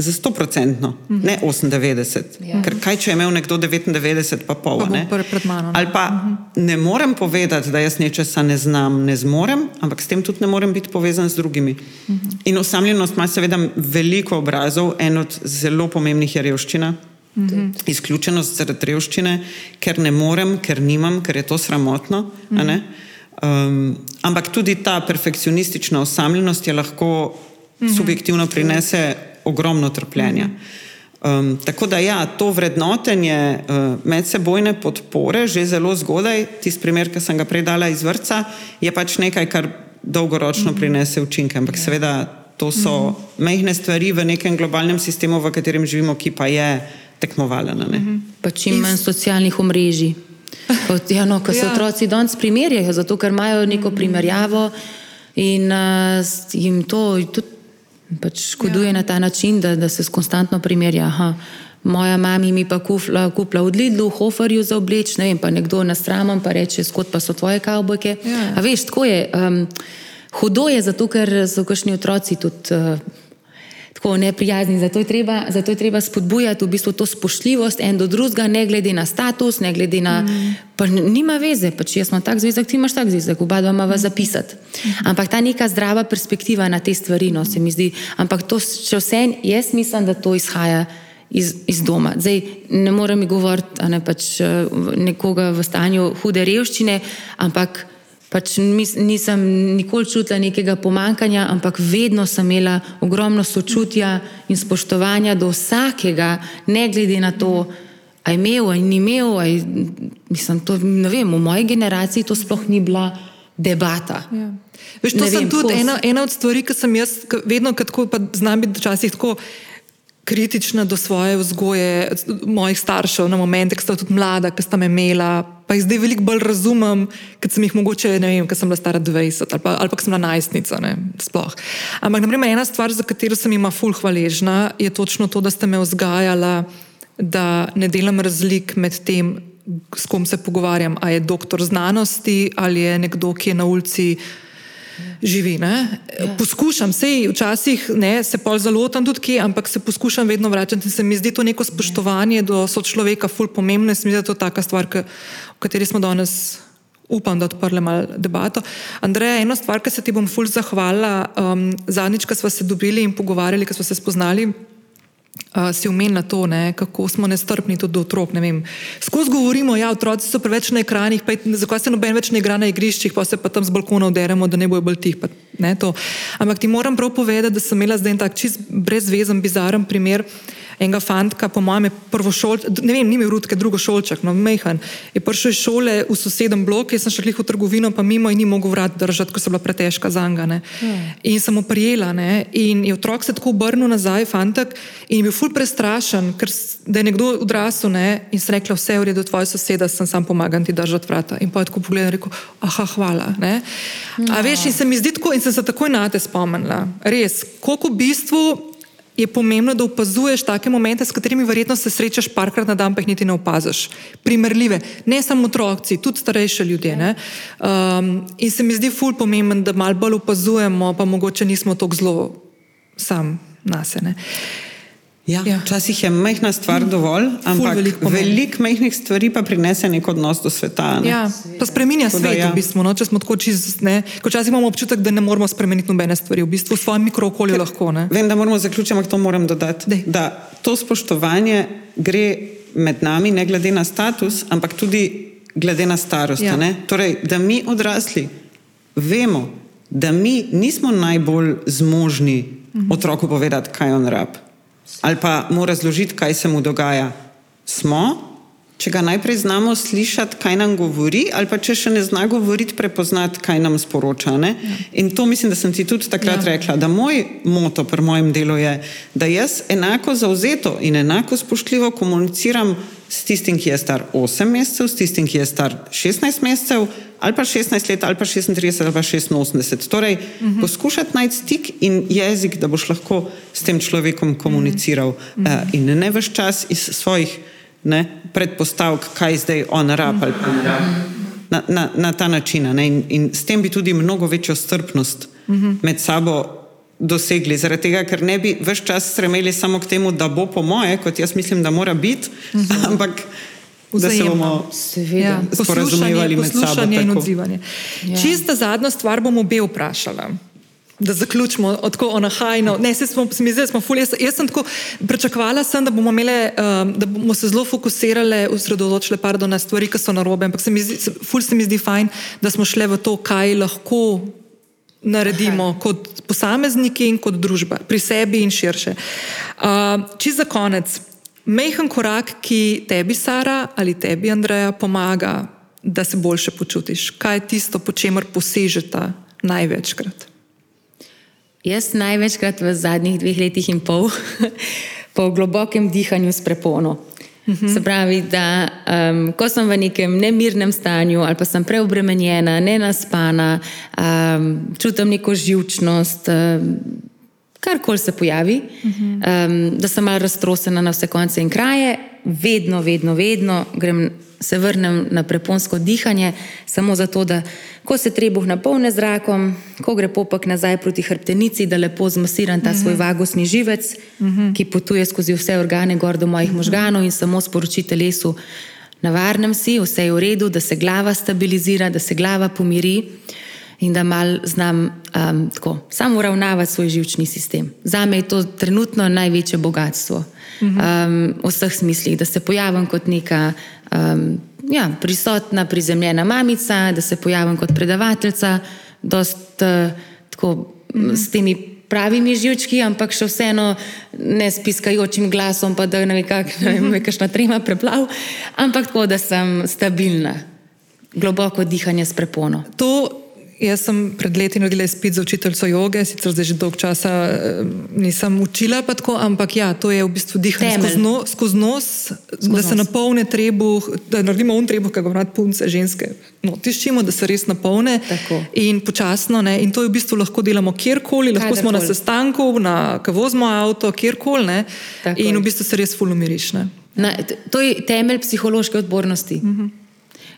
za 100%, mm -hmm. ne 98. Ja. Ker kaj, če je imel nekdo 99, pa pol. Pa Ali pa mm -hmm. ne morem povedati, da jaz nečesa ne znam, ne zmorem, ampak s tem tudi ne morem biti povezan z drugimi. Mm -hmm. In osamljenost ima seveda veliko obrazov, en od zelo pomembnih je revščina. Mm -hmm. Izključenost zaradi revščine, ker ne morem, ker nimam, ker je to sramotno. Mm -hmm. um, ampak tudi ta perfekcionistična osamljenost je lahko mm -hmm. subjektivno prinese ogromno trpljenja. Um, tako da ja, to vrednotenje uh, medsebojne podpore že zelo zgodaj, tisti primer, ki sem ga prej dala iz vrca, je pač nekaj, kar dolgoročno prinese učinke. Ampak ja. seveda to so mehne stvari v nekem globalnem sistemu, v katerem živimo, ki pa je tekmovalen. Pa čim manj socialnih omrežij. Kot, ja, no, ko se ja. otroci danes primerjajo, zato ker imajo neko primerjavo in uh, jim to tudi pač škoduje ja. na ta način, da, da se konstantno primerja. Aha, moja mama mi pa kupla, kupla od Lidlu, Hoferju za obleč, ne vem, pa nekdo na stramom pa reče, skot pa so tvoje kavbojke. Ja. A veš, tako je. Um, hudo je zato, ker so kašni otroci tudi. Uh, tako neprijazni. Zato je, treba, zato je treba spodbujati v bistvu to spoštljivost en do drugega, ne glede na status, ne glede na. Mm. Pa nima veze, pa če jaz imam tak zvezek, ti imaš tak zvezek, oba dva imamo mm. zapisati. Ampak ta neka zdrava perspektiva na te stvari, no se mi zdi. Ampak to, če vse en, jaz mislim, da to izhaja. Iz, iz doma. Zdaj, ne morem govoriti ne, pač, eh, nekoga v stanju hude revščine, ampak Pač mis, nisem nikoli čutila nekega pomankanja, ampak vedno sem imela ogromno sočutja in spoštovanja do vsakega, ne glede na to, aj imel, aj ni imel. Aj, mislim, to, vem, v moji generaciji to sploh ni bila debata. Ja. Veš, to je tudi ena, ena od stvari, ki sem jaz vedno, ko znam biti včasih tako kritična do svoje vzgoje, mojih staršev, na momente, ki sta tudi mlada, ki sta me imela, pa jih zdaj veliko bolj razumem, kot sem jih mogoče, ne vem, ker sem bila stara 20 ali pa, ali pa sem bila najstnica. Ne, sploh. Ampak, naprimer, ena stvar, za katero sem jima ful hvaležna, je točno to, da ste me vzgajala, da ne delam razlik med tem, s kom se pogovarjam, ali je doktor znanosti ali je nekdo, ki je na ulici živi. Ja. Poskušam, sej včasih ne, se pol zalotam tudi kje, ampak se poskušam vedno vračati in se mi zdi to neko spoštovanje do sočloveka ful pomembno in se mi zdi, to taka stvar, k, o kateri smo danes. Upam, da odprle malo debato. Andreja, ena stvar, ki se ti bom ful zahvalila, um, zadnjič, ko smo se dobili in pogovarjali, ko smo se spoznali, Uh, si umenila to, ne, kako smo nestrpni tudi do otrok. Skozi govorimo, da ja, otroci so preveč na ekranih, pa zakaj se noben več ne igra na igriščih, pa se pa tam z balkona uderemo, da ne bojo bolj tih. Pa, ne, Ampak ti moram prav povedati, da sem imela zdaj en tak čist brezvezen, bizaren primer. Enega fantka, po mojem, prvošolček, ne vem, ni imel rudke, drugo šolček, no, mehan. Je prišel iz šole v sosednjem bloku, jaz sem šel v trgovino, pa mimo in ni mogel vrat držati, ko so bila pretežka zanga. Hmm. In sem mu prijela, ne? in je otrok se tako obrnil nazaj, fantek, in je bil ful prestrašen, ker da je nekdo odrasel ne? in se rekla, vse je v redu, tvoj soseda, sem sam pomagam ti držati vrata. In pa je tako pogledal in rekel, aha, hvala. Ne? A veš, in se mi zdi tako, in sem se takoj na te spomnila. Res, koliko v bistvu je pomembno, da opazuješ take momente, s katerimi verjetno se srečaš parkrat na dan, pa jih niti ne opaziš. Primerljive, ne samo otroci, tudi starejši ljudje. Um, in se mi zdi ful pomemben, da malo bolj opazujemo, pa mogoče nismo tako zelo sam nas. Ja, ja. Včasih je majhna stvar dovolj, ampak veliko velik majhnih stvari pa prinese nek odnos do sveta. Ne? Ja, pa spremenja svet, ja. v bistvu. No? Če smo tako čizne, včasih imamo občutek, da ne moramo spremeniti nobene stvari, v bistvu v svojem mikrookolju lahko. Ne? Vem, da moramo zaključiti, ampak to moram dodati. Dej. Da to spoštovanje gre med nami, ne glede na status, ampak tudi glede na starost. Ja. Torej, da mi odrasli vemo, da mi nismo najbolj zmožni mhm. otroku povedati, kaj on rab ali pa mu razložiti, kaj se mu dogaja. Smo, če ga najprej znamo slišati, kaj nam govori, ali pa če še ne zna govoriti, prepoznati, kaj nam sporoča. Ja. In to mislim, da sem ti tudi takrat ja. rekla, da moj moto pri mojem delu je, da jaz enako zauzeto in enako spoštljivo komuniciram s tistim, ki je star 8 mesecev, s tistim, ki je star 16 mesecev, ali pa 16 let, ali pa 36, ali pa 86. Torej, uh mhm. -huh. poskušati najti stik in jezik, da boš lahko s tem človekom komuniciral uh -huh. uh, in ne veš čas iz svojih ne, predpostavk, kaj zdaj on rab ali pa ne rab. Na, na, na ta način. In, in s tem bi tudi mnogo večjo strpnost uh -huh. med sabo dosegli, zaradi tega, ker ne bi vse čas stremeli samo k temu, da bo po moje, kot jaz mislim, da mora biti, uh mhm. -huh. ampak da se bomo ja. sporazumevali med sabo. Poslušanje in odzivanje. Ja. Čista zadnja stvar bom obe vprašala. Da zaključimo tako onahajno. Ne, se smo, se mi zdi, smo fully. Jaz, jaz sem tako pričakovala, sem, da, bomo imele, um, da bomo se zelo fokusirali, osredotočili na stvari, ki so narobe. Ampak se mi zdi, fully se mi zdi fajn, da smo šli v to, kaj lahko naredimo Aha. kot posamezniki in kot družba, pri sebi in širše. Uh, Čisto za konec, mehen korak, ki tebi, Sara, ali tebi, Andreja, pomaga, da se boljše počutiš. Kaj je tisto, po čemer posežete največkrat? Jaz največkrat v zadnjih dveh letih in pol, po globokem dihanju s prepono. -hmm. Se pravi, da um, ko sem v nekem nemirnem stanju ali pa sem preobremenjena, ne naspana, um, čutim neko živčnost, um, karkoli se pojavi, mm -hmm. um, da sem malo raztrosena na vse konce in kraje, vedno, vedno, vedno grem se vrnem na preponsko dihanje, samo zato, da ko se trebuh napolne zrakom, ko gre popek nazaj proti hrbtenici, da lepo zmasiram ta svoj mhm. vagusni živec, uh mhm. -huh. ki potuje skozi vse organe gor do mojih uh mhm. -huh. možganov in samo sporoči telesu, na varnem si, vse je v redu, da se glava stabilizira, da se glava pomiri. In da mal znam um, tako, samo uravnavati svoj živčni sistem. Za me je to trenutno največje bogatstvo um, v vseh smislih, da se pojavim kot neka um, ja, prisotna, prizemljena mamica, da se pojavim kot predavateljica, dost, uh, tako, mm -hmm. s temi pravimi živčki, ampak še vseeno ne s piskajočim glasom, pa da ne vem, kakšna trema preplav, ampak tako, da sem stabilna, globoko dihanje s prepono. To Jaz sem pred leti naredila izpit za učiteljico joge, sicer zdaj že dolgo časa eh, nisem učila, tako, ampak ja, to je v bistvu dihanje skozi, no, skozi nos, skozi da se napolne trebuh, da naredimo un trebuh, kako rad punce, ženske. No, tiščimo, da se res napolne tako. in počasno. Ne, in to v bistvu lahko delamo kjerkoli, lahko Kaj smo na sestanku, na kavozmo avto, kjerkoli. In v bistvu se res fulumiriš. To je temelj psihološke odpornosti. Uh mhm. -huh.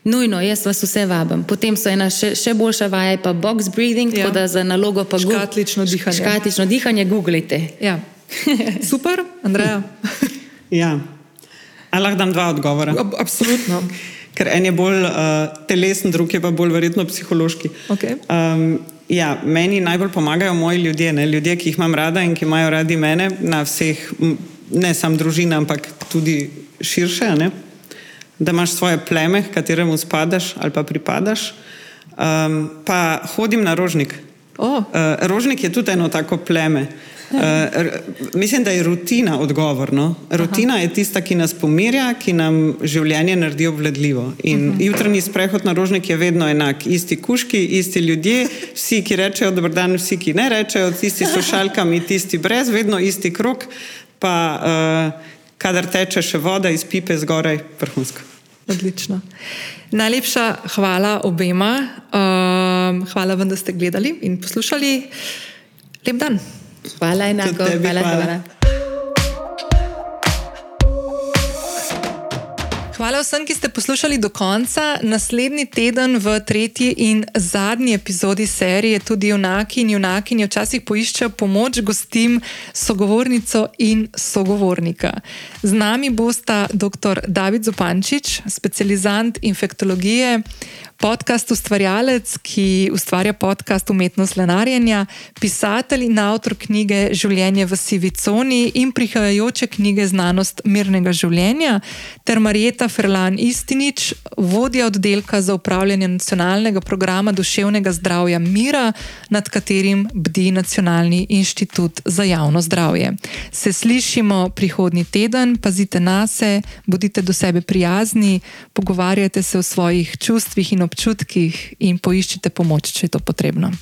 Nujno, jaz vas vse vabim. Potem so ena še, še boljša vaja, pa box breathing, ja. tako da za nalogo pa škatlično dihanje. Škatlično dihanje, googlite. Ja. Super, Andreja. ja, ali lahko dam dva odgovora? Ab, absolutno. Ker en je bolj uh, telesen, drug je pa bolj verjetno psihološki. Okay. Um, ja, meni najbolj pomagajo moji ljudje, ne? ljudje, ki jih imam rada in ki imajo radi mene, na vseh, ne samo družina, ampak tudi širše. Ne? Da imaš svoje pleme, kateremu spadaš ali pa pripadaš. Um, pa hodim na rožnik. Oh. Uh, rožnik je tudi eno tako pleme. Uh, mislim, da je rutina odgovor. No? Rutina Aha. je tista, ki nas pomirja, ki nam življenje naredi obvladljivo. In uh mhm. -huh. jutranji sprehod na rožnik je vedno enak. Isti kuški, isti ljudje, vsi, ki rečejo dober dan, vsi, ki ne rečejo, tisti s šalkami, tisti brez, vedno isti krok. Pa, uh, kadar teče še voda iz pipe zgoraj, vrhunsko. Odlično. Najlepša hvala obema. Um, hvala vam, da ste gledali in poslušali. Lep dan. Hvala enako. Hvala, hvala. hvala. Hvala vsem, ki ste poslušali do konca. Naslednji teden v tretji in zadnji epizodi serije tudi junaki in junakinje včasih poiščejo pomoč gostim, sogovornico in sogovornika. Z nami bosta dr. David Zupančič, specializant infektologije podcast ustvarjalec, ki ustvarja podcast Umetnost lenarjenja, pisatelj in avtor knjige Življenje v sivi coni in prihajajoče knjige Znanost mirnega življenja, ter Marjeta Ferlan Istinič, vodja oddelka za upravljanje nacionalnega programa duševnega zdravja Mira, nad katerim bdi Nacionalni inštitut za javno zdravje. Se slišimo prihodnji teden, pazite na se, bodite do sebe prijazni, pogovarjajte se o svojih čustvih in občutkih in poiščite pomoč, če je to potrebno.